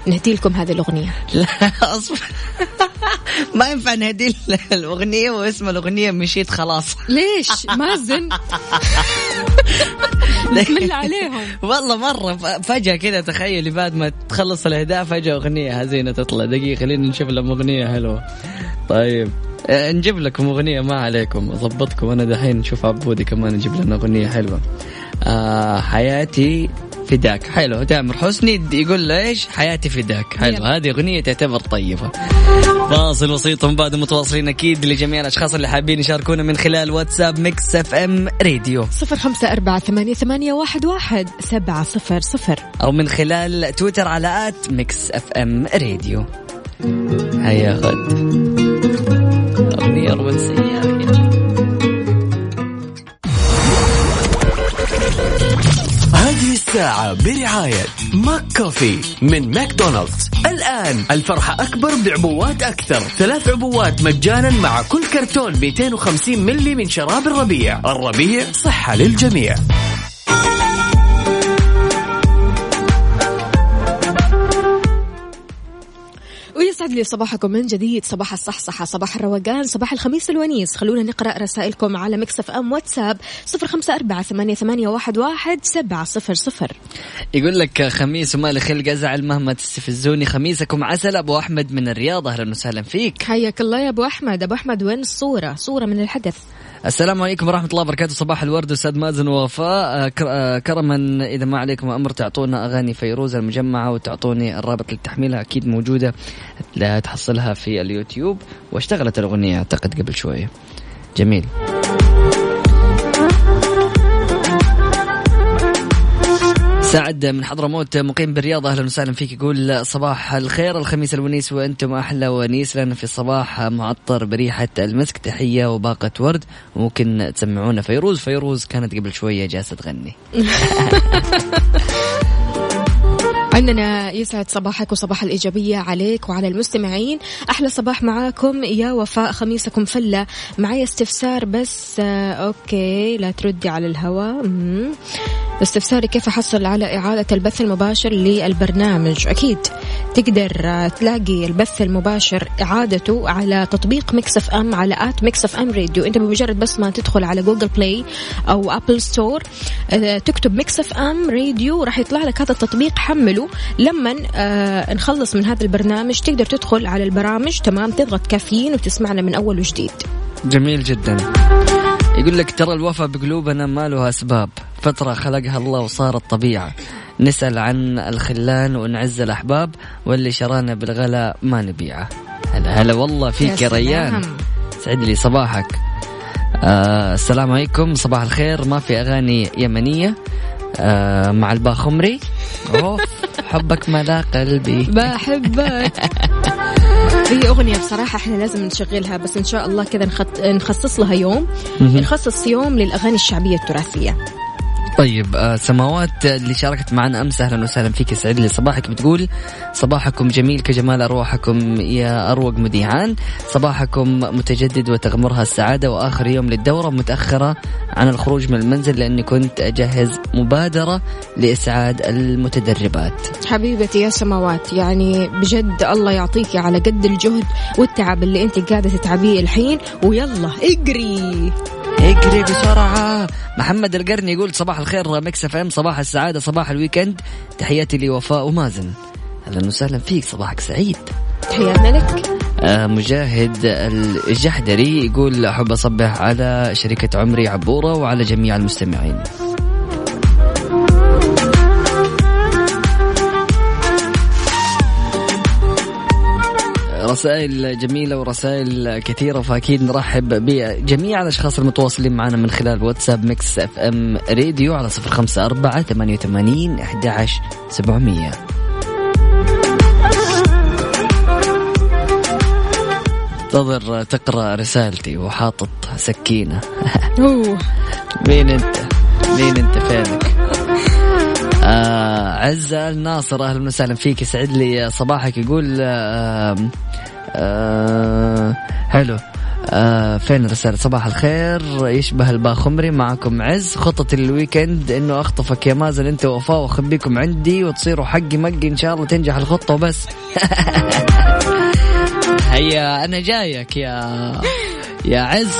نهدي لكم هذه الأغنية. لا أصبر. ما ينفع نهدي الأغنية واسم الأغنية مشيت خلاص. ليش؟ مازن عليهم. والله مرة فجأة كذا تخيلي بعد ما تخلص الإهداء فجأة أغنية حزينة تطلع. دقيقة خلينا نشوف لهم أغنية حلوة. طيب. آه، نجيب لكم أغنية ما عليكم. أضبطكم أنا دحين نشوف عبودي كمان نجيب لنا أغنية حلوة. آه حياتي فداك. حلو. تامر حسني يقول له إيش حياتي فداك؟ حلو. هذه أغنية تعتبر طيبة. فاصل بسيط ومن بعد متواصلين أكيد لجميع الأشخاص اللي حابين يشاركونا من خلال واتساب Mix FM Radio. صفر خمسة أربعة ثمانية, ثمانية واحد, واحد سبعة صفر صفر. أو من خلال تويتر على at Mix FM Radio. هيا غد. أغنية رومانسية. الساعة برعاية McCoffee من ماكدونالدز. الآن الفرحة أكبر بعبوات أكثر. ثلاث عبوات مجانا مع كل كرتون 250 ملي من شراب الربيع. الربيع صحة للجميع. ويسعد لي صباحكم من جديد صباح الصحصحة صباح الروقان صباح الخميس الونيس. خلونا نقرأ رسائلكم على Mix FM واتساب صفر خمسة أربعة ثمانية, ثمانية واحد, واحد سبعة صفر صفر. يقول لك خميس وما خلق أزعل مهما تستفزوني. خميسكم عسل أبو أحمد من الرياض أهلا وسهلا فيك. حياك الله يا أبو أحمد. أبو أحمد وين الصورة؟ صورة من الحدث. السلام عليكم ورحمة الله وبركاته. صباح الورد أستاذ مازن ووفاء. آه، آه، كرما إذا ما عليكم أمر تعطونا أغاني فيروز المجمعة وتعطوني الرابط لتحميلها أكيد موجودة. تحصلها في اليوتيوب. واشتغلت الأغنية أعتقد قبل شوية. جميل. سعد من حضرموت مقيم بالرياض أهلا وسهلا فيك. يقول صباح الخير الخميس الونيس وأنتم أحلى ونيس. لنا في الصباح معطر بريحة المسك تحية وباقة ورد وممكن تسمعونا فيروز. فيروز كانت قبل شوية جالسة تغني. عندنا يسعد صباحك وصباح الإيجابية عليك وعلى المستمعين. أحلى صباح معاكم. يا وفاء خميسكم فلة. معي استفسار بس آه okay لا تردي على الهواء. استفساري كيف أحصل على إعادة البث المباشر للبرنامج؟ أكيد تقدر آه، تلاقي البث المباشر إعادته على تطبيق Mix FM على at Mix FM Radio. أنت بمجرد بس ما تدخل على Google Play أو Apple Store آه، تكتب مكسف أم راديو راح يطلع لك هذا التطبيق. حمله. لما آه نخلص من هذا البرنامج تقدر تدخل على البرامج تمام؟ تضغط كافيين وتسمعنا من أول وجديد. جميل جدا. يقول لك ترى الوفاء بقلوبنا ما له أسباب. فترة خلقها الله وصارت طبيعة. نسأل عن الخلان ونعز الأحباب واللي شرانا بالغلا ما نبيعه. هلا هلا والله فيك يا ريان. سعد لي صباحك. آه السلام عليكم. صباح الخير. ما في أغاني يمنية. آه مع الباخمري. أوف حبك ملا قلبي. بحبك. هي أغنية بصراحة إحنا لازم نشغلها بس إن شاء الله كذا نخصص لها يوم. نخصص يوم للأغاني الشعبية التراثية. طيب آه سماوات اللي شاركت معنا أمس أهلا وسهلا فيك يسعد لي صباحك بتقول صباحكم جميل كجمال أرواحكم يا أروق مذيعان صباحكم متجدد وتغمرها السعادة. وآخر يوم للدورة متأخرة عن الخروج من المنزل لأني كنت أجهز مبادرة لإسعاد المتدربات. حبيبتي يا سماوات يعني بجد الله يعطيكي على قد الجهد والتعب اللي أنت قاعدة تتعبيه الحين. ويلا اجري اجري بسرعة. محمد القرني يقول صباح الخير Mix FM صباح السعادة صباح ال weekend. تحياتي لوفاء ومازن. أهلا وسهلا فيك صباحك سعيد. تحياتنا لك. آه مجاهد الجحدري يقول أحب أصبح على شركة عمري عبورة وعلى جميع المستمعين. رسائل جميلة ورسائل كثيرة فأكيد نرحب بجميع الأشخاص المتواصلين معنا من خلال واتساب Mix FM Radio على صفر خمسة أربعة ثمانية وثمانين أحد سبعمية. انتظر تقرأ رسالتي وحاطط سكينة. مين أنت؟ مين أنت فينك؟ آه عزة الناصر أهلا وسهلا فيك. يسعد لي صباحك. يقول آه آه حلو آه فين الرسالة؟ صباح الخير. يشبه الباخمري معكم عز. خطة الويكند إنه أخطفك يا مازن. أنت وفاء واخبيكم عندي وتصيروا حقي مقي. إن شاء الله تنجح الخطة وبس. هيا أنا جايك يا يا عز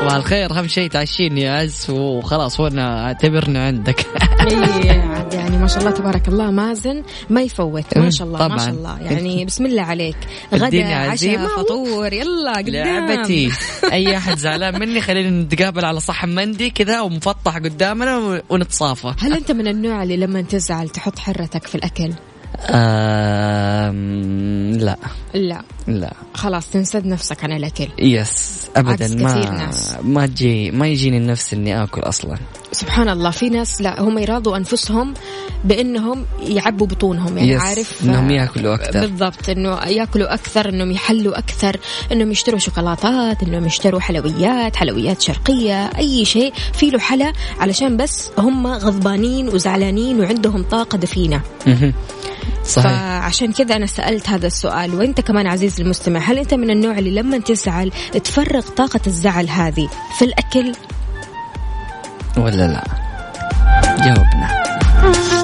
صباح الخير. أهم شيء تعشيني يا عز وخلاص وأنا اعتبرنا عندك. إيه، يعني ما شاء الله تبارك الله مازن ما يفوت. ما شاء الله طبعا. ما شاء الله. يعني بسم الله عليك. غدا عشاء فطور. يلا قدام. لعبتي. أي أحد زعلان مني خلينا نتقابل على صحن مندي كذا ومفطح قدامنا ونتصافى. هل أنت من النوع اللي لما تزعل تحط حرتك في الأكل؟ لا. لا. لا. خلاص تنسد نفسك عن الاكل يس ابدا. ما ناس. ما تجي ما يجيني النفس إني آكل أصلا. سبحان الله. في ناس لا هم يراضوا أنفسهم بإنهم يعبوا بطونهم يعني يس. عارف؟ إنهم يأكلوا أكثر. بالضبط. إنه يأكلوا أكثر إنهم يحلوا أكثر إنهم يشتروا شوكولاتات إنهم يشتروا حلويات حلويات شرقية أي شيء. في له حلا علشان بس هم غضبانين وزعلانين وعندهم طاقة دفينة. صحيح. فعشان كذا أنا سألت هذا السؤال. وأنت كمان عزيزي المستمع هل أنت من النوع اللي لما تزعل تفرغ طاقة الزعل هذه في الأكل؟ ولا لا؟ جاوبنا.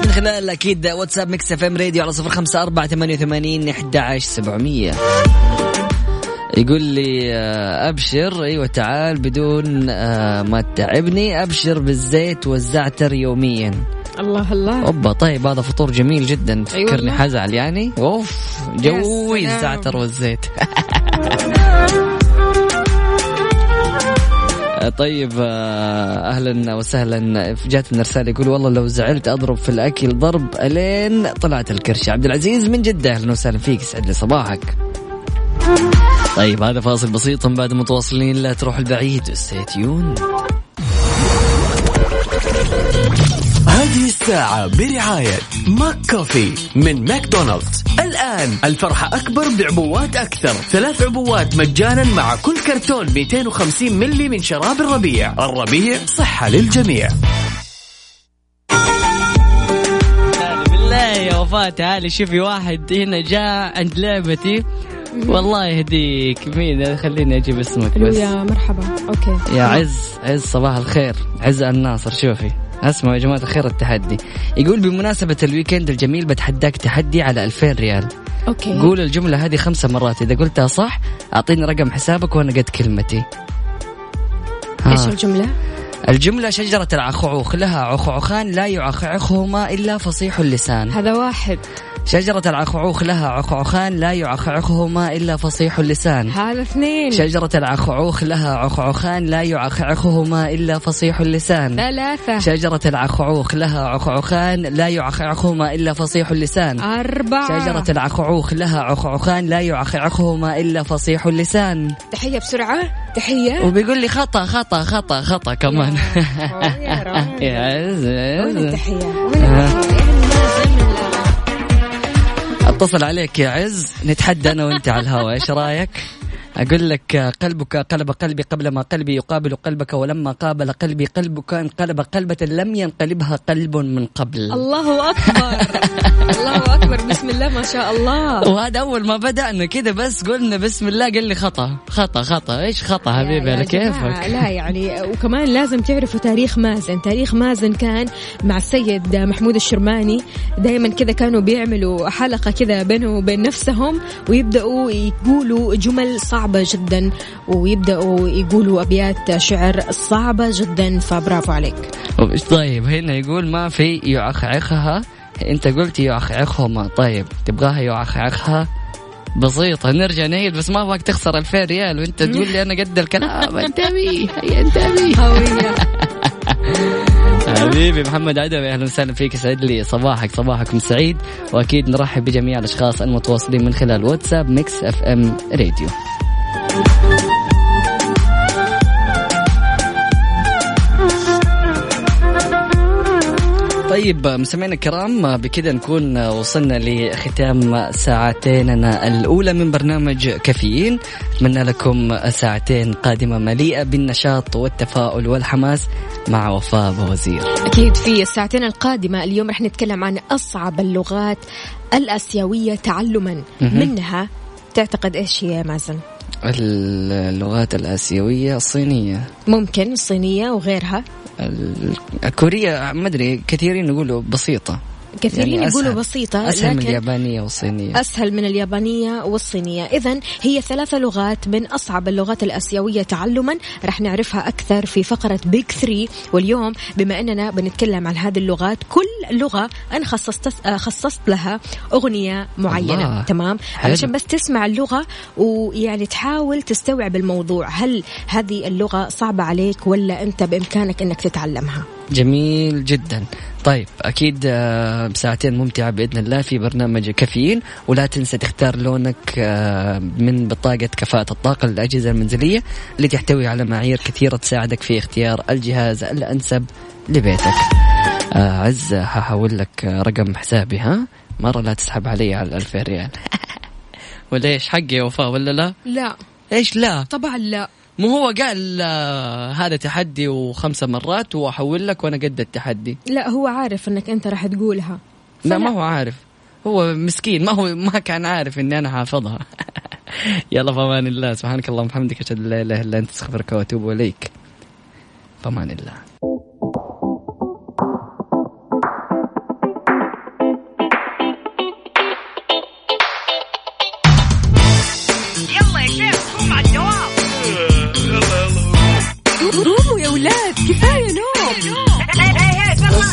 من خلال أكيد واتساب Mix FM Radio على صفر خمسة أربعة ثمانية وثمانين أحد عشر سبعمية. يقول لي آه، أبشر. أيوه تعال بدون آه، ما تتعبني. أبشر بالزيت والزعتر يوميا. الله الله. أوبا طيب هذا فطور جميل جدا. أيوة تفكرني والله. حزعل يعني. أوف جوي. الزعتر والزيت. طيب آه، أهلا وسهلا. جاتنا رسالة يقول والله لو زعلت أضرب في الأكل ضرب ألين طلعت الكرشه عبد العزيز من جدة؟ أهلا وسهلا فيك يسعد لي صباحك. طيب هذا فاصل بسيط من بعد متواصلين لا تروح البعيد. ستيون هذه الساعة برعاية McCoffee من ماكدونالدز. الآن الفرحة أكبر بعبوات أكثر. ثلاث عبوات مجانا مع كل كرتون 250 ملي من شراب الربيع. الربيع صحة للجميع. بالله يا وفاء تعالي شوفي واحد هنا جاء عند لعبتي. والله يهديك. مين؟ خليني أجيب اسمك بس. يا مرحبا. Okay. يا عز عز صباح الخير. عز الناصر شوفي. اسمعوا يا جماعة الخير التحدي. يقول بمناسبة ال weekend الجميل بتحداك تحدي على 2000 ريال. Okay. قول الجملة هذه خمسة مرات إذا قلتها صح أعطيني رقم حسابك وأنا قد كلمتي. ها. إيش الجملة؟ الجملة شجرة العخعوخ لها عخعوخان لا يعخعخهما إلا فصيح اللسان. هذا واحد. شجرة العخعوخ لها عخعوخان لا يعخعخهما إلا فصيح اللسان. هذا اثنين. شجرة العخعوخ لها عخعوخان لا يعخعخهما إلا فصيح اللسان. ثلاثة. شجرة العخعوخ لها عخعوخان لا يعخعخهما إلا فصيح اللسان. أربعة. شجرة العخعوخ لها عخعوخان لا يعخعخهما إلا فصيح اللسان. تحية بسرعة. تحية. وبيقول لي خطأ خطأ خطأ خطأ كمان. يا راجل. يا لا. أتصل عليك يا عز نتحدى أنا وأنت على الهواء إيش رأيك؟ أقول لك قلبك قلب قلبي قبل ما قلبي يقابل قلبك ولما قابل قلبي قلبك انقلب قلبة لم ينقلبها قلب من قبل. الله أكبر. الله أكبر. بسم الله ما شاء الله. وهذا أول ما بدأنا كذا بس قلنا بسم الله قال لي خطأ خطأ خطأ. إيش خطأ حبيبي؟ على كيفك؟ لا يعني وكمان لازم تعرفوا تاريخ مازن. تاريخ مازن كان مع السيد محمود الشرماني. دائما كذا كانوا بيعملوا حلقة كذا بينه وبين نفسهم ويبدأوا يقولوا جمل صعبة. جدا ويبدأوا يقولوا أبيات شعر صعبة جدا فبرافو عليك. طيب هنا يقول ما في يعخعخها؟ أنت قلت يعخعخهما. طيب تبغاها يعخعخها؟ بسيطة نرجع نعيد بس ما أبغاك تخسر 2000 ريال وأنت تقول لي أنا قد الكلام. انتبه هيا انتبه هوية حبيبي محمد عدوي أهلا وسهلا فيك يسعد لي صباحك صباحكم سعيد وأكيد نرحب بجميع الأشخاص المتواصلين من خلال واتساب Mix FM Radio. طيب مستمعينا الكرام بكذا نكون وصلنا لختام ساعتيننا الأولى من برنامج كافيين أتمنى لكم ساعتين قادمة مليئة بالنشاط والتفاؤل والحماس مع وفاء وزير أكيد في الساعتين القادمة اليوم رح نتكلم عن أصعب اللغات الآسيوية تعلما. منها تعتقد إيش هي مازن؟ اللغات الآسيوية الصينية. ممكن الصينية وغيرها. ال- الكورية ما أدري كثيرين يقولوا بسيطة. كثيرين يعني يقولوا. بسيطة أسهل من لكن اليابانية والصينية. أسهل من اليابانية والصينية. إذا هي ثلاثة لغات من أصعب اللغات الآسيوية تعلما. رح نعرفها أكثر في فقرة بيج ثري واليوم بما أننا بنتكلم عن هذه اللغات كل لغة أنا خصصت خصصت لها أغنية معينة. الله. تمام؟ حلو. علشان بس تسمع اللغة ويعني تحاول تستوعب الموضوع. هل هذه اللغة صعبة عليك ولا أنت بإمكانك أنك تتعلمها؟ جميل جدا. طيب أكيد آه، بساعتين ممتعة بإذن الله في برنامج كافيين ولا تنسى تختار لونك آه، من بطاقة كفاءة الطاقة للأجهزة المنزلية اللي تحتوي على معايير كثيرة تساعدك في اختيار الجهاز الأنسب لبيتك. آه، عز هحول لك رقم حسابي ها؟ مرة لا تسحب علي على الألف ريال. ولا إيش حقي يا وفاء ولا لا؟ لا. إيش لا؟ طبعا لا. مو هو قال آه، هذا تحدي وخمسة مرات وأحول لك وأنا قد التحدي. لا هو عارف أنك أنت راح تقولها. لا. ما هو عارف. هو مسكين ما هو ما كان عارف إني أنا حافظها. يلا فمان الله. سبحانك اللهم وبحمدك أشهد أن لا إله إلا أنت أستغفرك وأتوب إليك. فمان الله.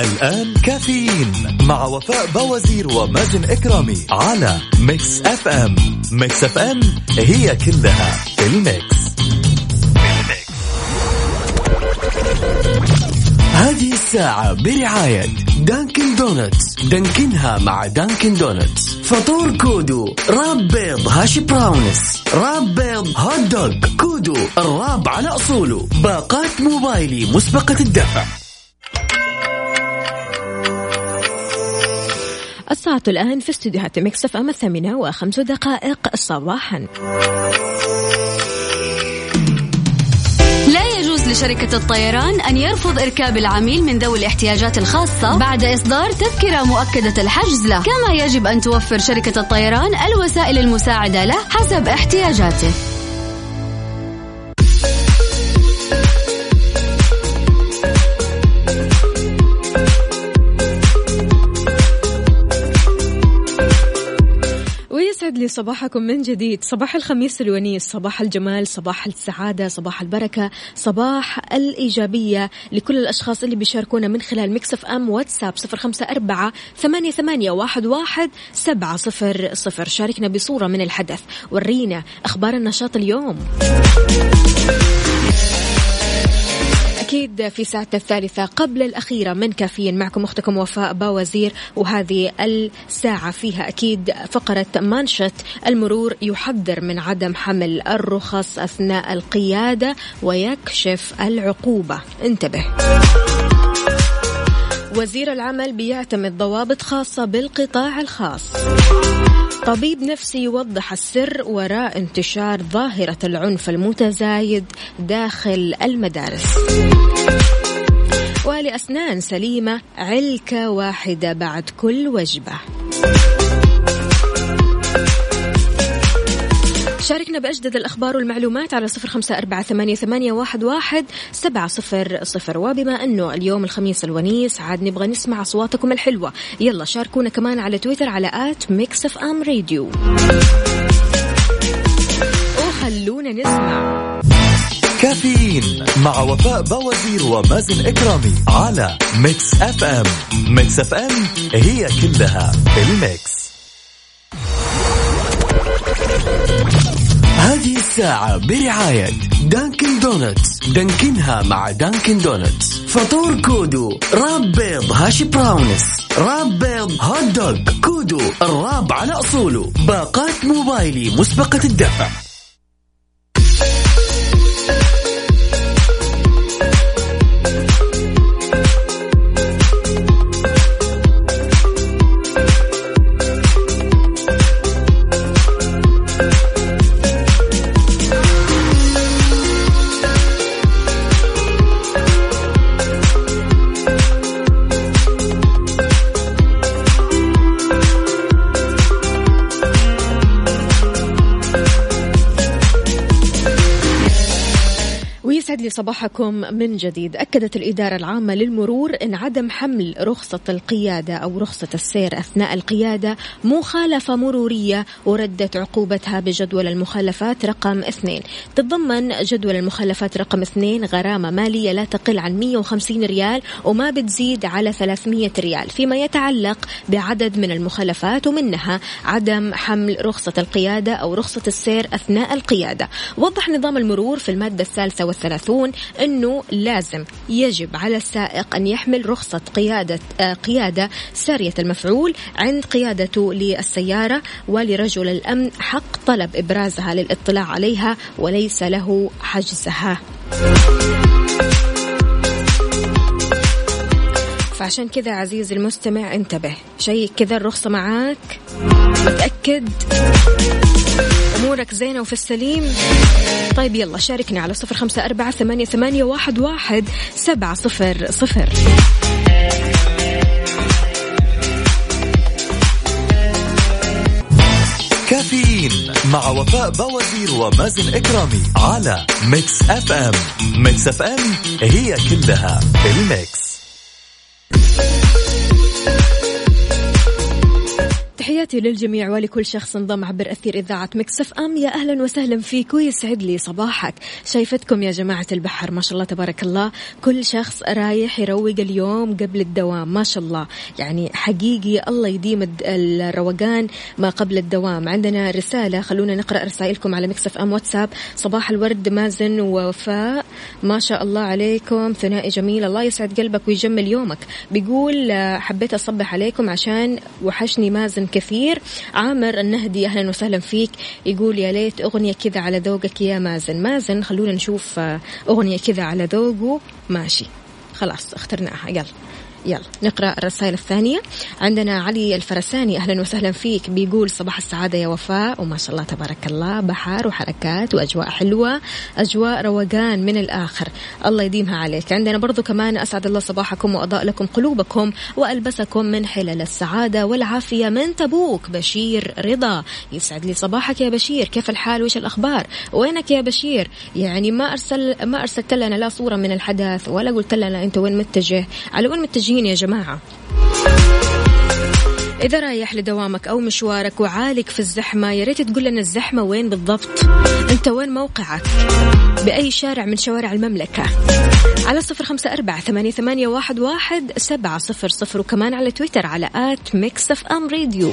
الآن كافيين مع وفاء بوازير ومازن إكرامي على Mix FM Mix FM هي كلها في ال mix. هذه الساعة برعاية Dunkin' Donuts Dunkin ها مع Dunkin' Donuts فطور كودو wrap بيض hash browns. wrap بيض hot dog كودو ال wrap على أصوله. باقات موبايلي مسبقة الدفع. الساعة الآن في استديوهات مكسف أم الثامنة وخمس دقائق صباحا. لا يجوز لشركة الطيران أن يرفض إركاب العميل من ذوي الاحتياجات الخاصة بعد إصدار تذكرة مؤكدة الحجز له كما يجب أن توفر شركة الطيران الوسائل المساعدة له حسب احتياجاته. لي صباحكم من جديد. صباح الخميس الونيس صباح الجمال صباح السعادة صباح البركة صباح الإيجابية لكل الأشخاص اللي بيشاركونا من خلال Mix FM واتساب صفر خمسة أربعة ثمانية, ثمانية واحد, واحد سبعة صفر صفر. شاركنا بصورة من الحدث. ورينا أخبار النشاط اليوم. أكيد في ساعتنا الثالثة قبل الأخيرة من كافيين معكم أختكم وفاء باوزير وهذه الساعة فيها أكيد فقرة مانشيت المرور يحذر من عدم حمل الرخص أثناء القيادة ويكشف العقوبة. انتبه. وزير العمل بيعتمد ضوابط خاصة بالقطاع الخاص. طبيب نفسي يوضح السر وراء انتشار ظاهرة العنف المتزايد داخل المدارس. ولأسنان سليمة علكة واحدة بعد كل وجبة. شاركنا بأجدد الأخبار والمعلومات على صفر خمسة أربعة ثمانية, واحد, سبعة صفر صفر. وبما أنه اليوم الخميس الونيس عاد نبغى نسمع أصواتكم الحلوة. يلا شاركونا كمان على تويتر على at Mix FM Radio. وخلونا نسمع. كافيين مع وفاء بوازير ومازن إكرامي على Mix FM. Mix FM هي كلها ال mix. هذه الساعة برعاية Dunkin' Donuts. Dunkin ها مع Dunkin' Donuts. فطور كودو wrap بيض hash browns. wrap بيض hot dog كودو ال wrap على أصوله. باقات موبايلي مسبقة الدفع. صباحكم من جديد. أكدت الإدارة العامة للمرور أن عدم حمل رخصة القيادة أو رخصة السير أثناء القيادة مخالفة مرورية وردت عقوبتها بجدول المخالفات رقم اثنين. تتضمن جدول المخالفات رقم اثنين غرامة مالية لا تقل عن 150 ريال وما بتزيد على 300 ريال. فيما يتعلق بعدد من المخالفات ومنها عدم حمل رخصة القيادة أو رخصة السير أثناء القيادة. وضح نظام المرور في المادة الثالثة والثلاثون أنه لازم يجب على السائق أن يحمل رخصة قيادة آه قيادة سارية المفعول عند قيادته للسيارة ولرجل الأمن حق طلب إبرازها للاطلاع عليها وليس له حجزها. فعشان كذا عزيزي المستمع انتبه شيء كذا الرخصة معاك متأكد؟ أمورك زينة وفي السليم. طيب يلا شاركنا على صفر خمسة أربعة ثمانية, ثمانية واحد, واحد سبعة صفر صفر. كافيين مع وفاء بوازير ومازن إكرامي على Mix FM. Mix FM هي كلها ال mix. تحياتي للجميع ولكل شخص انضم عبر أثير إذاعة Mix FM. يا أهلا وسهلا فيك ويسعد لي صباحك. شايفتكم يا جماعة البحر ما شاء الله تبارك الله. كل شخص رايح يروق اليوم قبل الدوام ما شاء الله. يعني حقيقي الله يديم الروقان ما قبل الدوام. عندنا رسالة خلونا نقرأ رسائلكم على Mix FM واتساب. صباح الورد مازن ووفاء. ما شاء الله عليكم ثنائي جميل. الله يسعد قلبك ويجمل يومك. بيقول آه، حبيت أصبح عليكم عشان وحشني مازن كثير عامر النهدي أهلا وسهلا فيك. يقول يا ليت أغنية كذا على ذوقك يا مازن. مازن خلونا نشوف آه، أغنية كذا على ذوقه. ماشي. خلاص اخترناها. يلا. يلا نقرأ الرسائل الثانية. عندنا علي الفرساني أهلا وسهلا فيك. بيقول صباح السعادة يا وفاء. وما شاء الله تبارك الله بحر وحركات وأجواء حلوة أجواء روقان من الآخر. الله يديمها عليك. عندنا برضو كمان أسعد الله صباحكم وأضاء لكم قلوبكم وألبسكم من حلل السعادة والعافية من تبوك. بشير رضا يسعد لي صباحك يا بشير. كيف الحال؟ وش الأخبار؟ وينك يا بشير؟ يعني ما أرسل ما أرسلت لنا لا صورة من الحدث ولا قلت لنا أنت وين متجه. على وين متجهين يا جماعة. إذا رايح لدوامك أو مشوارك وعالق في الزحمة يا ريت تقول لنا الزحمة وين بالضبط؟ أنت وين موقعك؟ بأي شارع من شوارع المملكة؟ على صفر خمسة أربعة ثمانية, ثمانية واحد, واحد سبعة صفر صفر وكمان على تويتر على at Mix FM Radio.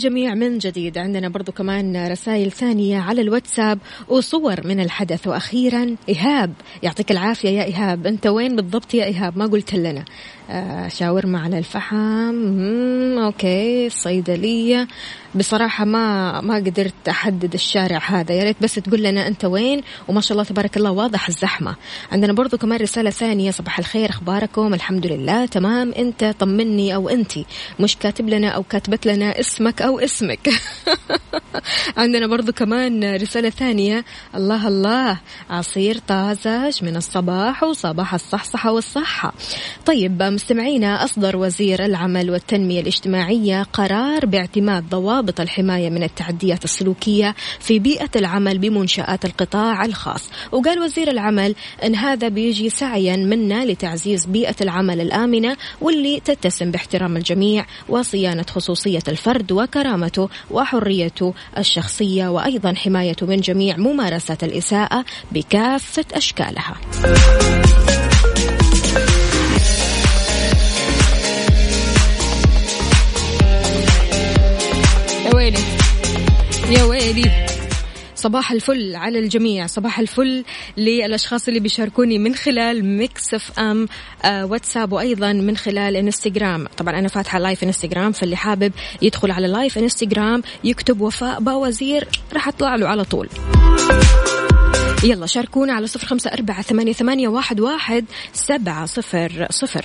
تحياتي للجميع من جديد. عندنا برضو كمان رسائل ثانية على الواتساب وصور من الحدث. وأخيرا إيهاب يعطيك العافية يا إيهاب. أنت وين بالضبط يا إيهاب؟ ما قلت لنا. آه شاورما على الفحم. أوكي الصيدلية بصراحة ما ما قدرت أحدد الشارع هذا. يا ريت بس تقول لنا أنت وين. وما شاء الله تبارك الله واضح الزحمة. عندنا برضو كمان رسالة ثانية. صباح الخير أخباركم؟ الحمد لله تمام. أنت طمني أو أنتي. مش كاتب لنا أو كاتبت لنا اسمك أو اسمك. عندنا برضو كمان رسالة ثانية. الله الله عصير طازج من الصباح وصباح الصحصحة والصحة. طيب مستمعينا أصدر وزير العمل والتنمية الاجتماعية قرار باعتماد ضوابط الحماية من التعديات السلوكية في بيئة العمل بمنشآت القطاع الخاص. وقال وزير العمل أن هذا بيجي سعيا منا لتعزيز بيئة العمل الآمنة واللي تتسم باحترام الجميع وصيانة خصوصية الفرد وكرامته وحريته الشخصية وأيضا حمايته من جميع ممارسات الإساءة بكافة أشكالها. يا ويلي. يا ويلي. صباح الفل على الجميع. صباح الفل للأشخاص اللي بيشاركوني من خلال Mix FM واتساب وأيضا من خلال انستغرام طبعا أنا فاتحة live انستغرام فاللي حابب يدخل على لايف انستغرام يكتب وفاء باوزير راح أطلع له على طول. يلا شاركونا على صفر خمسة أربعة ثمانية, ثمانية واحد, واحد سبعة صفر صفر.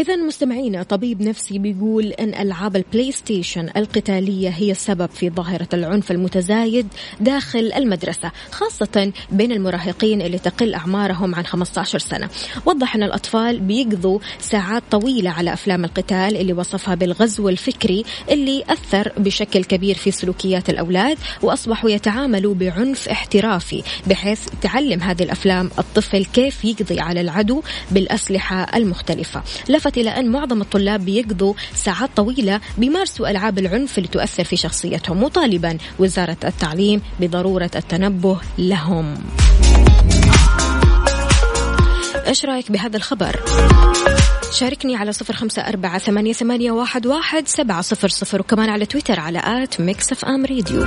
إذا مستمعينا طبيب نفسي بيقول أن ألعاب ال PlayStation القتالية هي السبب في ظاهرة العنف المتزايد داخل المدرسة خاصة بين المراهقين اللي تقل أعمارهم عن 15 سنة. وضح أن الأطفال بيقضوا ساعات طويلة على أفلام القتال اللي وصفها بالغزو الفكري اللي أثر بشكل كبير في سلوكيات الأولاد وأصبحوا يتعاملوا بعنف احترافي بحيث تعلم هذه الأفلام الطفل كيف يقضي على العدو بالأسلحة المختلفة. لفت إلى أن معظم الطلاب بيقضوا ساعات طويلة بيمارسوا ألعاب العنف اللي تؤثر في شخصيتهم مطالبا وزارة التعليم بضرورة التنبه لهم. إيش رأيك بهذا الخبر؟ شاركني على صفر خمسة أربعة ثمانية, ثمانية واحد, واحد سبعة صفر صفر وكمان على تويتر على at Mix FM Radio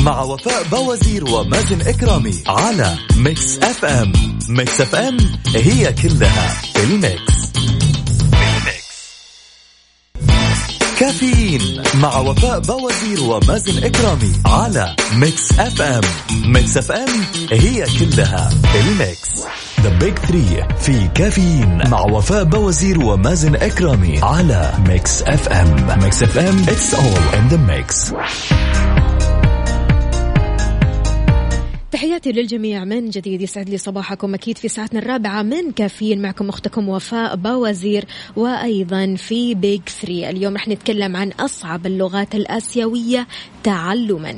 مع وفاء بوازير ومازن إكرامي على Mix FM. Mix FM هي كلها ال mix. كافيين مع وفاء بوازير ومازن إكرامي على Mix FM. Mix FM هي كلها ال mix. The Big Three في كافيين مع وفاء بوازير ومازن إكرامي على Mix FM. Mix FM. It's all in the mix. تحياتي للجميع من جديد يسعد لي صباحكم أكيد في ساعتنا الرابعة. من كافيين معكم أختكم وفاء باوزير وأيضا في بيج ثري اليوم رح نتكلم عن أصعب اللغات الآسيوية تعلما.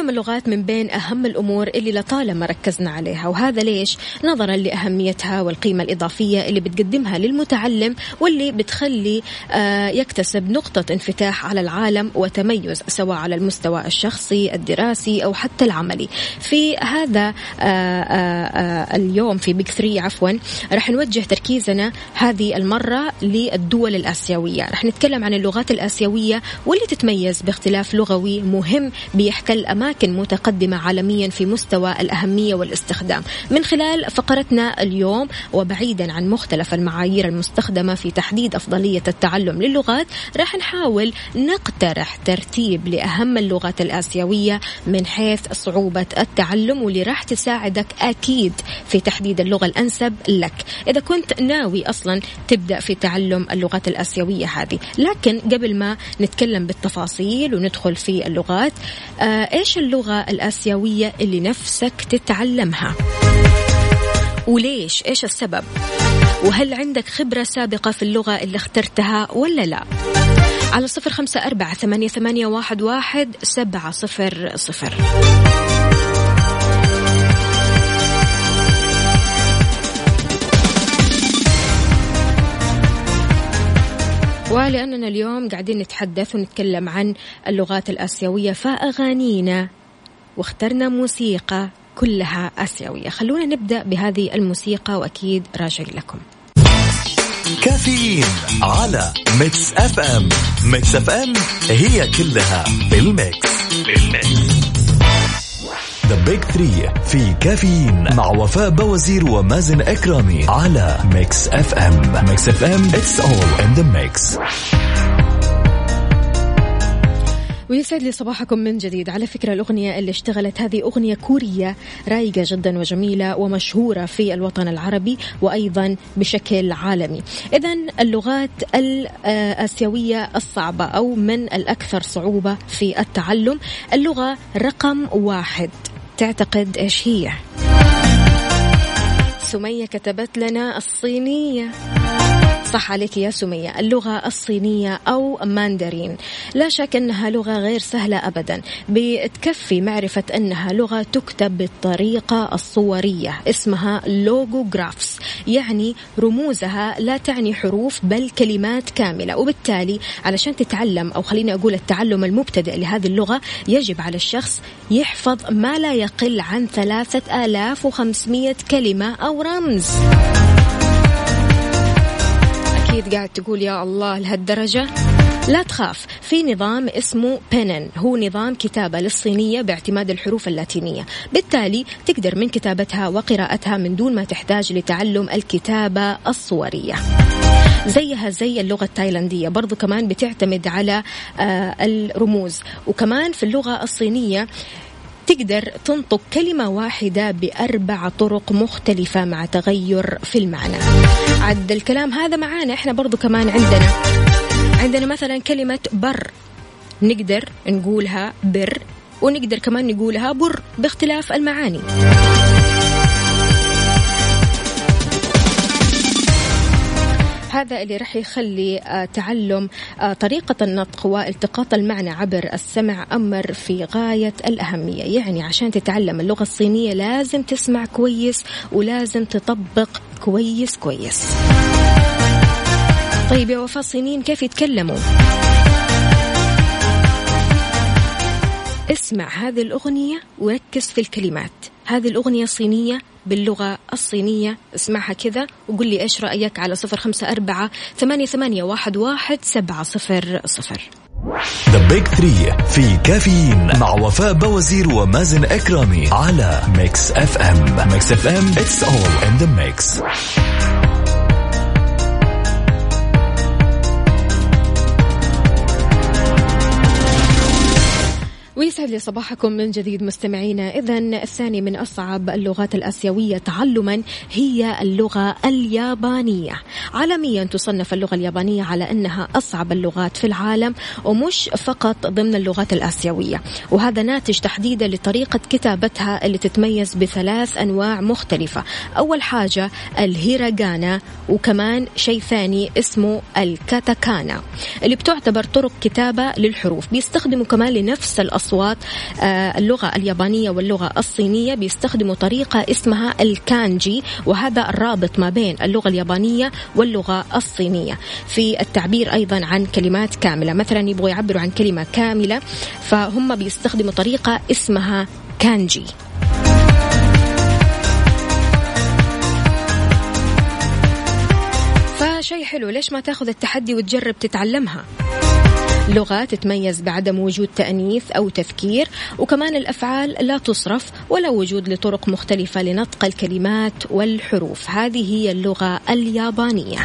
تعلم اللغات من بين أهم الأمور اللي لطالما ركزنا عليها وهذا ليش؟ نظرا لأهميتها والقيمة الإضافية اللي بتقدمها للمتعلم واللي بتخلي آه يكتسب نقطة انفتاح على العالم وتميز سواء على المستوى الشخصي الدراسي أو حتى العملي في هذا آه آه اليوم في بيك ثري عفوا رح نوجه تركيزنا هذه المرة للدول الآسيوية رح نتكلم عن اللغات الآسيوية واللي تتميز باختلاف لغوي مهم بيحتل أماكن متقدمة عالميا في مستوى الأهمية والاستخدام. من خلال فقرتنا اليوم وبعيدا عن مختلف المعايير المستخدمة في تحديد أفضلية التعلم للغات راح نحاول نقترح ترتيب لأهم اللغات الآسيوية من حيث صعوبة التعلم واللي راح تساعدك أكيد في تحديد اللغة الأنسب لك. إذا كنت ناوي أصلا تبدأ في تعلم اللغات الآسيوية هذه. لكن قبل ما نتكلم بالتفاصيل وندخل في اللغات آه إيش اللغة الآسيوية اللي نفسك تتعلمها؟ وليش؟ إيش السبب؟ وهل عندك خبرة سابقة في اللغة اللي اخترتها ولا لا؟ على صفر خمسة أربعة ثمانية, ثمانية واحد, واحد سبعة صفر صفر. ولأننا اليوم قاعدين نتحدث ونتكلم عن اللغات الآسيوية فأغانينا واخترنا موسيقى كلها آسيوية. خلونا نبدأ بهذه الموسيقى وأكيد راجع لكم. كافيين على Mix FM Mix FM هي كلها بال mix بال mix The Big Three في كافيين مع وفاء بوازير ومازن إكرامي على Mix FM Mix FM it's all in the mix ويسعد لي صباحكم من جديد. على فكرة الأغنية اللي اشتغلت هذه أغنية كورية رايقة جدا وجميلة ومشهورة في الوطن العربي وأيضا بشكل عالمي. إذا اللغات الآسيوية الصعبة أو من الأكثر صعوبة في التعلم. اللغة رقم واحد. تعتقد إيش هي؟ سمية كتبت لنا الصينية. صح عليك يا سمية. اللغة الصينية أو ماندرين. لا شك أنها لغة غير سهلة أبدا. بتكفي معرفة أنها لغة تكتب بالطريقة الصورية. اسمها لوجوغرافس يعني رموزها لا تعني حروف بل كلمات كاملة. وبالتالي علشان تتعلم أو خليني أقول التعلم المبتدئ لهذه اللغة يجب على الشخص يحفظ ما لا يقل عن ثلاثة آلاف وخمسمية كلمة أو رمز. أكيد قاعد تقول يا الله لهالدرجة. لا تخاف في نظام اسمه بينن. هو نظام كتابة للصينية باعتماد الحروف اللاتينية. بالتالي تقدر من كتابتها وقراءتها من دون ما تحتاج لتعلم الكتابة الصورية. زيها زي اللغة التايلاندية برضو كمان بتعتمد على آه الرموز. وكمان في اللغة الصينية تقدر تنطق كلمة واحدة بأربع طرق مختلفة مع تغير في المعنى. عد الكلام هذا معانا. إحنا برضو كمان عندنا عندنا مثلا كلمة بر. نقدر نقولها بر ونقدر كمان نقولها بر باختلاف المعاني. هذا اللي راح يخلي آه، تعلم آه، طريقة النطق والتقاط المعنى عبر السمع أمر في غاية الأهمية. يعني عشان تتعلم اللغة الصينية لازم تسمع كويس ولازم تطبق كويس كويس. طيب يا وفاء الصينيين كيف يتكلموا؟ اسمع هذه الأغنية وركز في الكلمات. هذه الأغنية صينية باللغة الصينية. اسمعها كذا وقول لي إيش رأيك على صفر خمسة أربعة ثمانية, ثمانية واحد, واحد سبعة صفر صفر. The Big Three في كافيين مع وفاء بوازير ومازن إكرامي على Mix FM Mix FM it's all in the mix ويسعد لي صباحكم من جديد مستمعينا. إذا الثاني من أصعب اللغات الآسيوية تعلما هي اللغة اليابانية. عالميا تصنف اللغة اليابانية على أنها أصعب اللغات في العالم ومش فقط ضمن اللغات الآسيوية. وهذا ناتج تحديدا لطريقة كتابتها اللي تتميز بثلاث أنواع مختلفة. أول حاجة الهيراغانا وكمان شيء ثاني اسمه الكاتاكانا اللي بتعتبر طرق كتابة للحروف. بيستخدموا كمان لنفس الأصوات آه، اللغة اليابانية واللغة الصينية بيستخدموا طريقة اسمها الكانجي وهذا الرابط ما بين اللغة اليابانية واللغة الصينية. في التعبير أيضا عن كلمات كاملة مثلا يبغوا يعبروا عن كلمة كاملة فهم بيستخدموا طريقة اسمها كانجي. فشيء حلو ليش ما تاخذ التحدي وتجرب تتعلمها؟ لغة تتميز بعدم وجود تأنيث أو تذكير وكمان الأفعال لا تصرف ولا وجود لطرق مختلفة لنطق الكلمات والحروف. هذه هي اللغة اليابانية.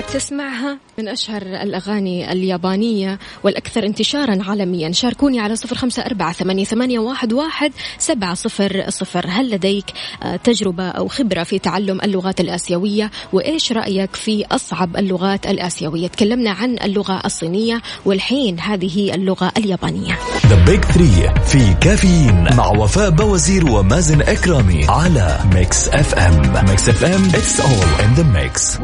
تحب تسمعها من أشهر الأغاني اليابانية والأكثر انتشارا عالميا. شاركوني على صفر خمسة أربعة ثمانية, واحد, سبعة صفر صفر. هل لديك آه، تجربة أو خبرة في تعلم اللغات الآسيوية؟ وإيش رأيك في أصعب اللغات الآسيوية؟ تكلمنا عن اللغة الصينية والحين هذه اللغة اليابانية. The Big Three في كافيين مع وفاء بوازير ومازن إكرامي على Mix FM Mix FM it's all in the mix.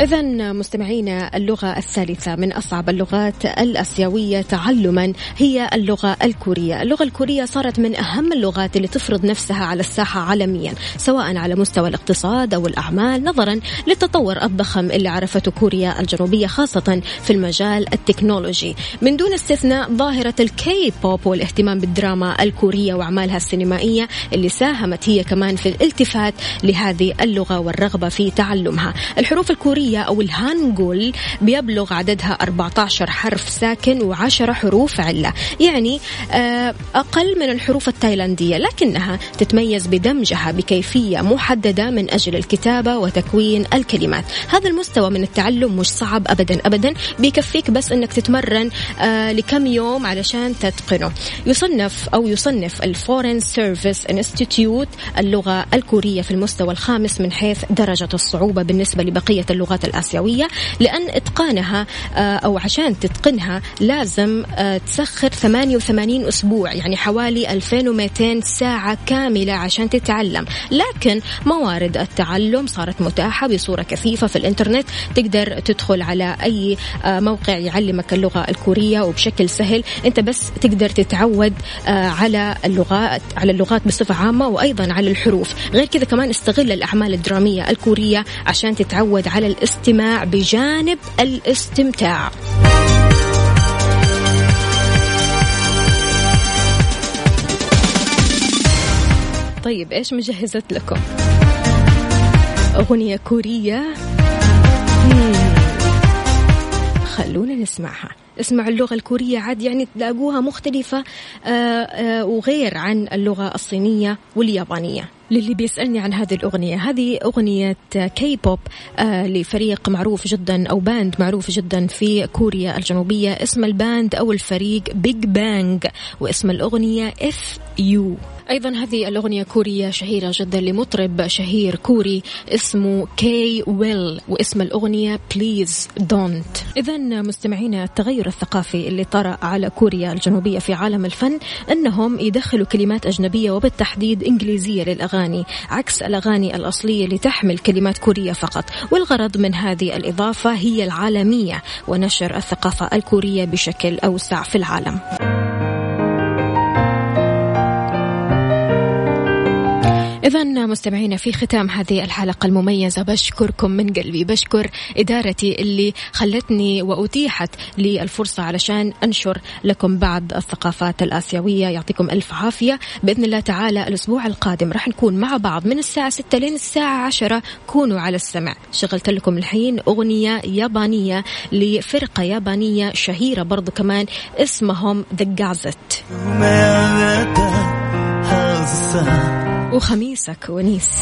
إذا مستمعينا اللغة الثالثة من أصعب اللغات الآسيوية تعلما هي اللغة الكورية، اللغة الكورية صارت من أهم اللغات اللي تفرض نفسها على الساحة عالميا، سواء على مستوى الاقتصاد أو الأعمال نظرا للتطور الضخم اللي عرفته كوريا الجنوبية خاصة في المجال التكنولوجي، من دون استثناء ظاهرة الكي بوب والاهتمام بالدراما الكورية وأعمالها السينمائية اللي ساهمت هي كمان في الالتفات لهذه اللغة والرغبة في تعلمها، الحروف الكورية العربية أو الهانجول بيبلغ عددها 14 حرف ساكن و10 حروف علة. يعني آه، أقل من الحروف التايلاندية لكنها تتميز بدمجها بكيفية محددة من أجل الكتابة وتكوين الكلمات. هذا المستوى من التعلم مش صعب أبدا أبدا. بيكفيك بس أنك تتمرن آه، لكم يوم علشان تتقنه. يصنف أو يصنف ال Foreign Service Institute اللغة الكورية في المستوى الخامس من حيث درجة الصعوبة بالنسبة لبقية اللغات اللغات الآسيوية لأن إتقانها آه، أو عشان تتقنها لازم آه، تسخر 88 أسبوع يعني حوالي 2200 ساعة كاملة عشان تتعلم. لكن موارد التعلم صارت متاحة بصورة كثيفة في الإنترنت. تقدر تدخل على أي آه، موقع يعلمك اللغة الكورية وبشكل سهل. أنت بس تقدر تتعود على اللغات على اللغات بصفة عامة وأيضا على الحروف. غير كذا كمان استغل الأعمال الدرامية الكورية عشان تتعود على الاستماع بجانب الاستمتاع. طيب إيش مجهزت لكم؟ أغنية كورية. خلونا نسمعها. اسمعوا اللغة الكورية عاد يعني تلاقوها مختلفة آآ آآ وغير عن اللغة الصينية واليابانية. للي بيسألني عن هذه الأغنية. هذه أغنية كي بوب آه لفريق معروف جدا أو band معروف جدا في كوريا الجنوبية. اسم ال band أو الفريق Big Bang واسم الأغنية If You أيضا هذه الأغنية كورية شهيرة جدا لمطرب شهير كوري اسمه K.Will واسم الأغنية Please Don't إذا مستمعينا التغير الثقافي اللي طرأ على كوريا الجنوبية في عالم الفن أنهم يدخلوا كلمات أجنبية وبالتحديد إنجليزية للأغاني عكس الأغاني الأصلية اللي تحمل كلمات كورية فقط. والغرض من هذه الإضافة هي العالمية ونشر الثقافة الكورية بشكل أوسع في العالم. إذا مستمعينا في ختام هذه الحلقة المميزة. بشكركم من قلبي. بشكر إدارتي اللي خلتني وأتيحت لي الفرصة علشان أنشر لكم بعض الثقافات الآسيوية. يعطيكم ألف عافية. بإذن الله تعالى الأسبوع القادم راح نكون مع بعض من الساعة 6 لين الساعة 10 كونوا على السمع. شغلت لكم الحين أغنية يابانية لفرقة يابانية شهيرة برضو كمان اسمهم The Gazette. وخميسك ونيس.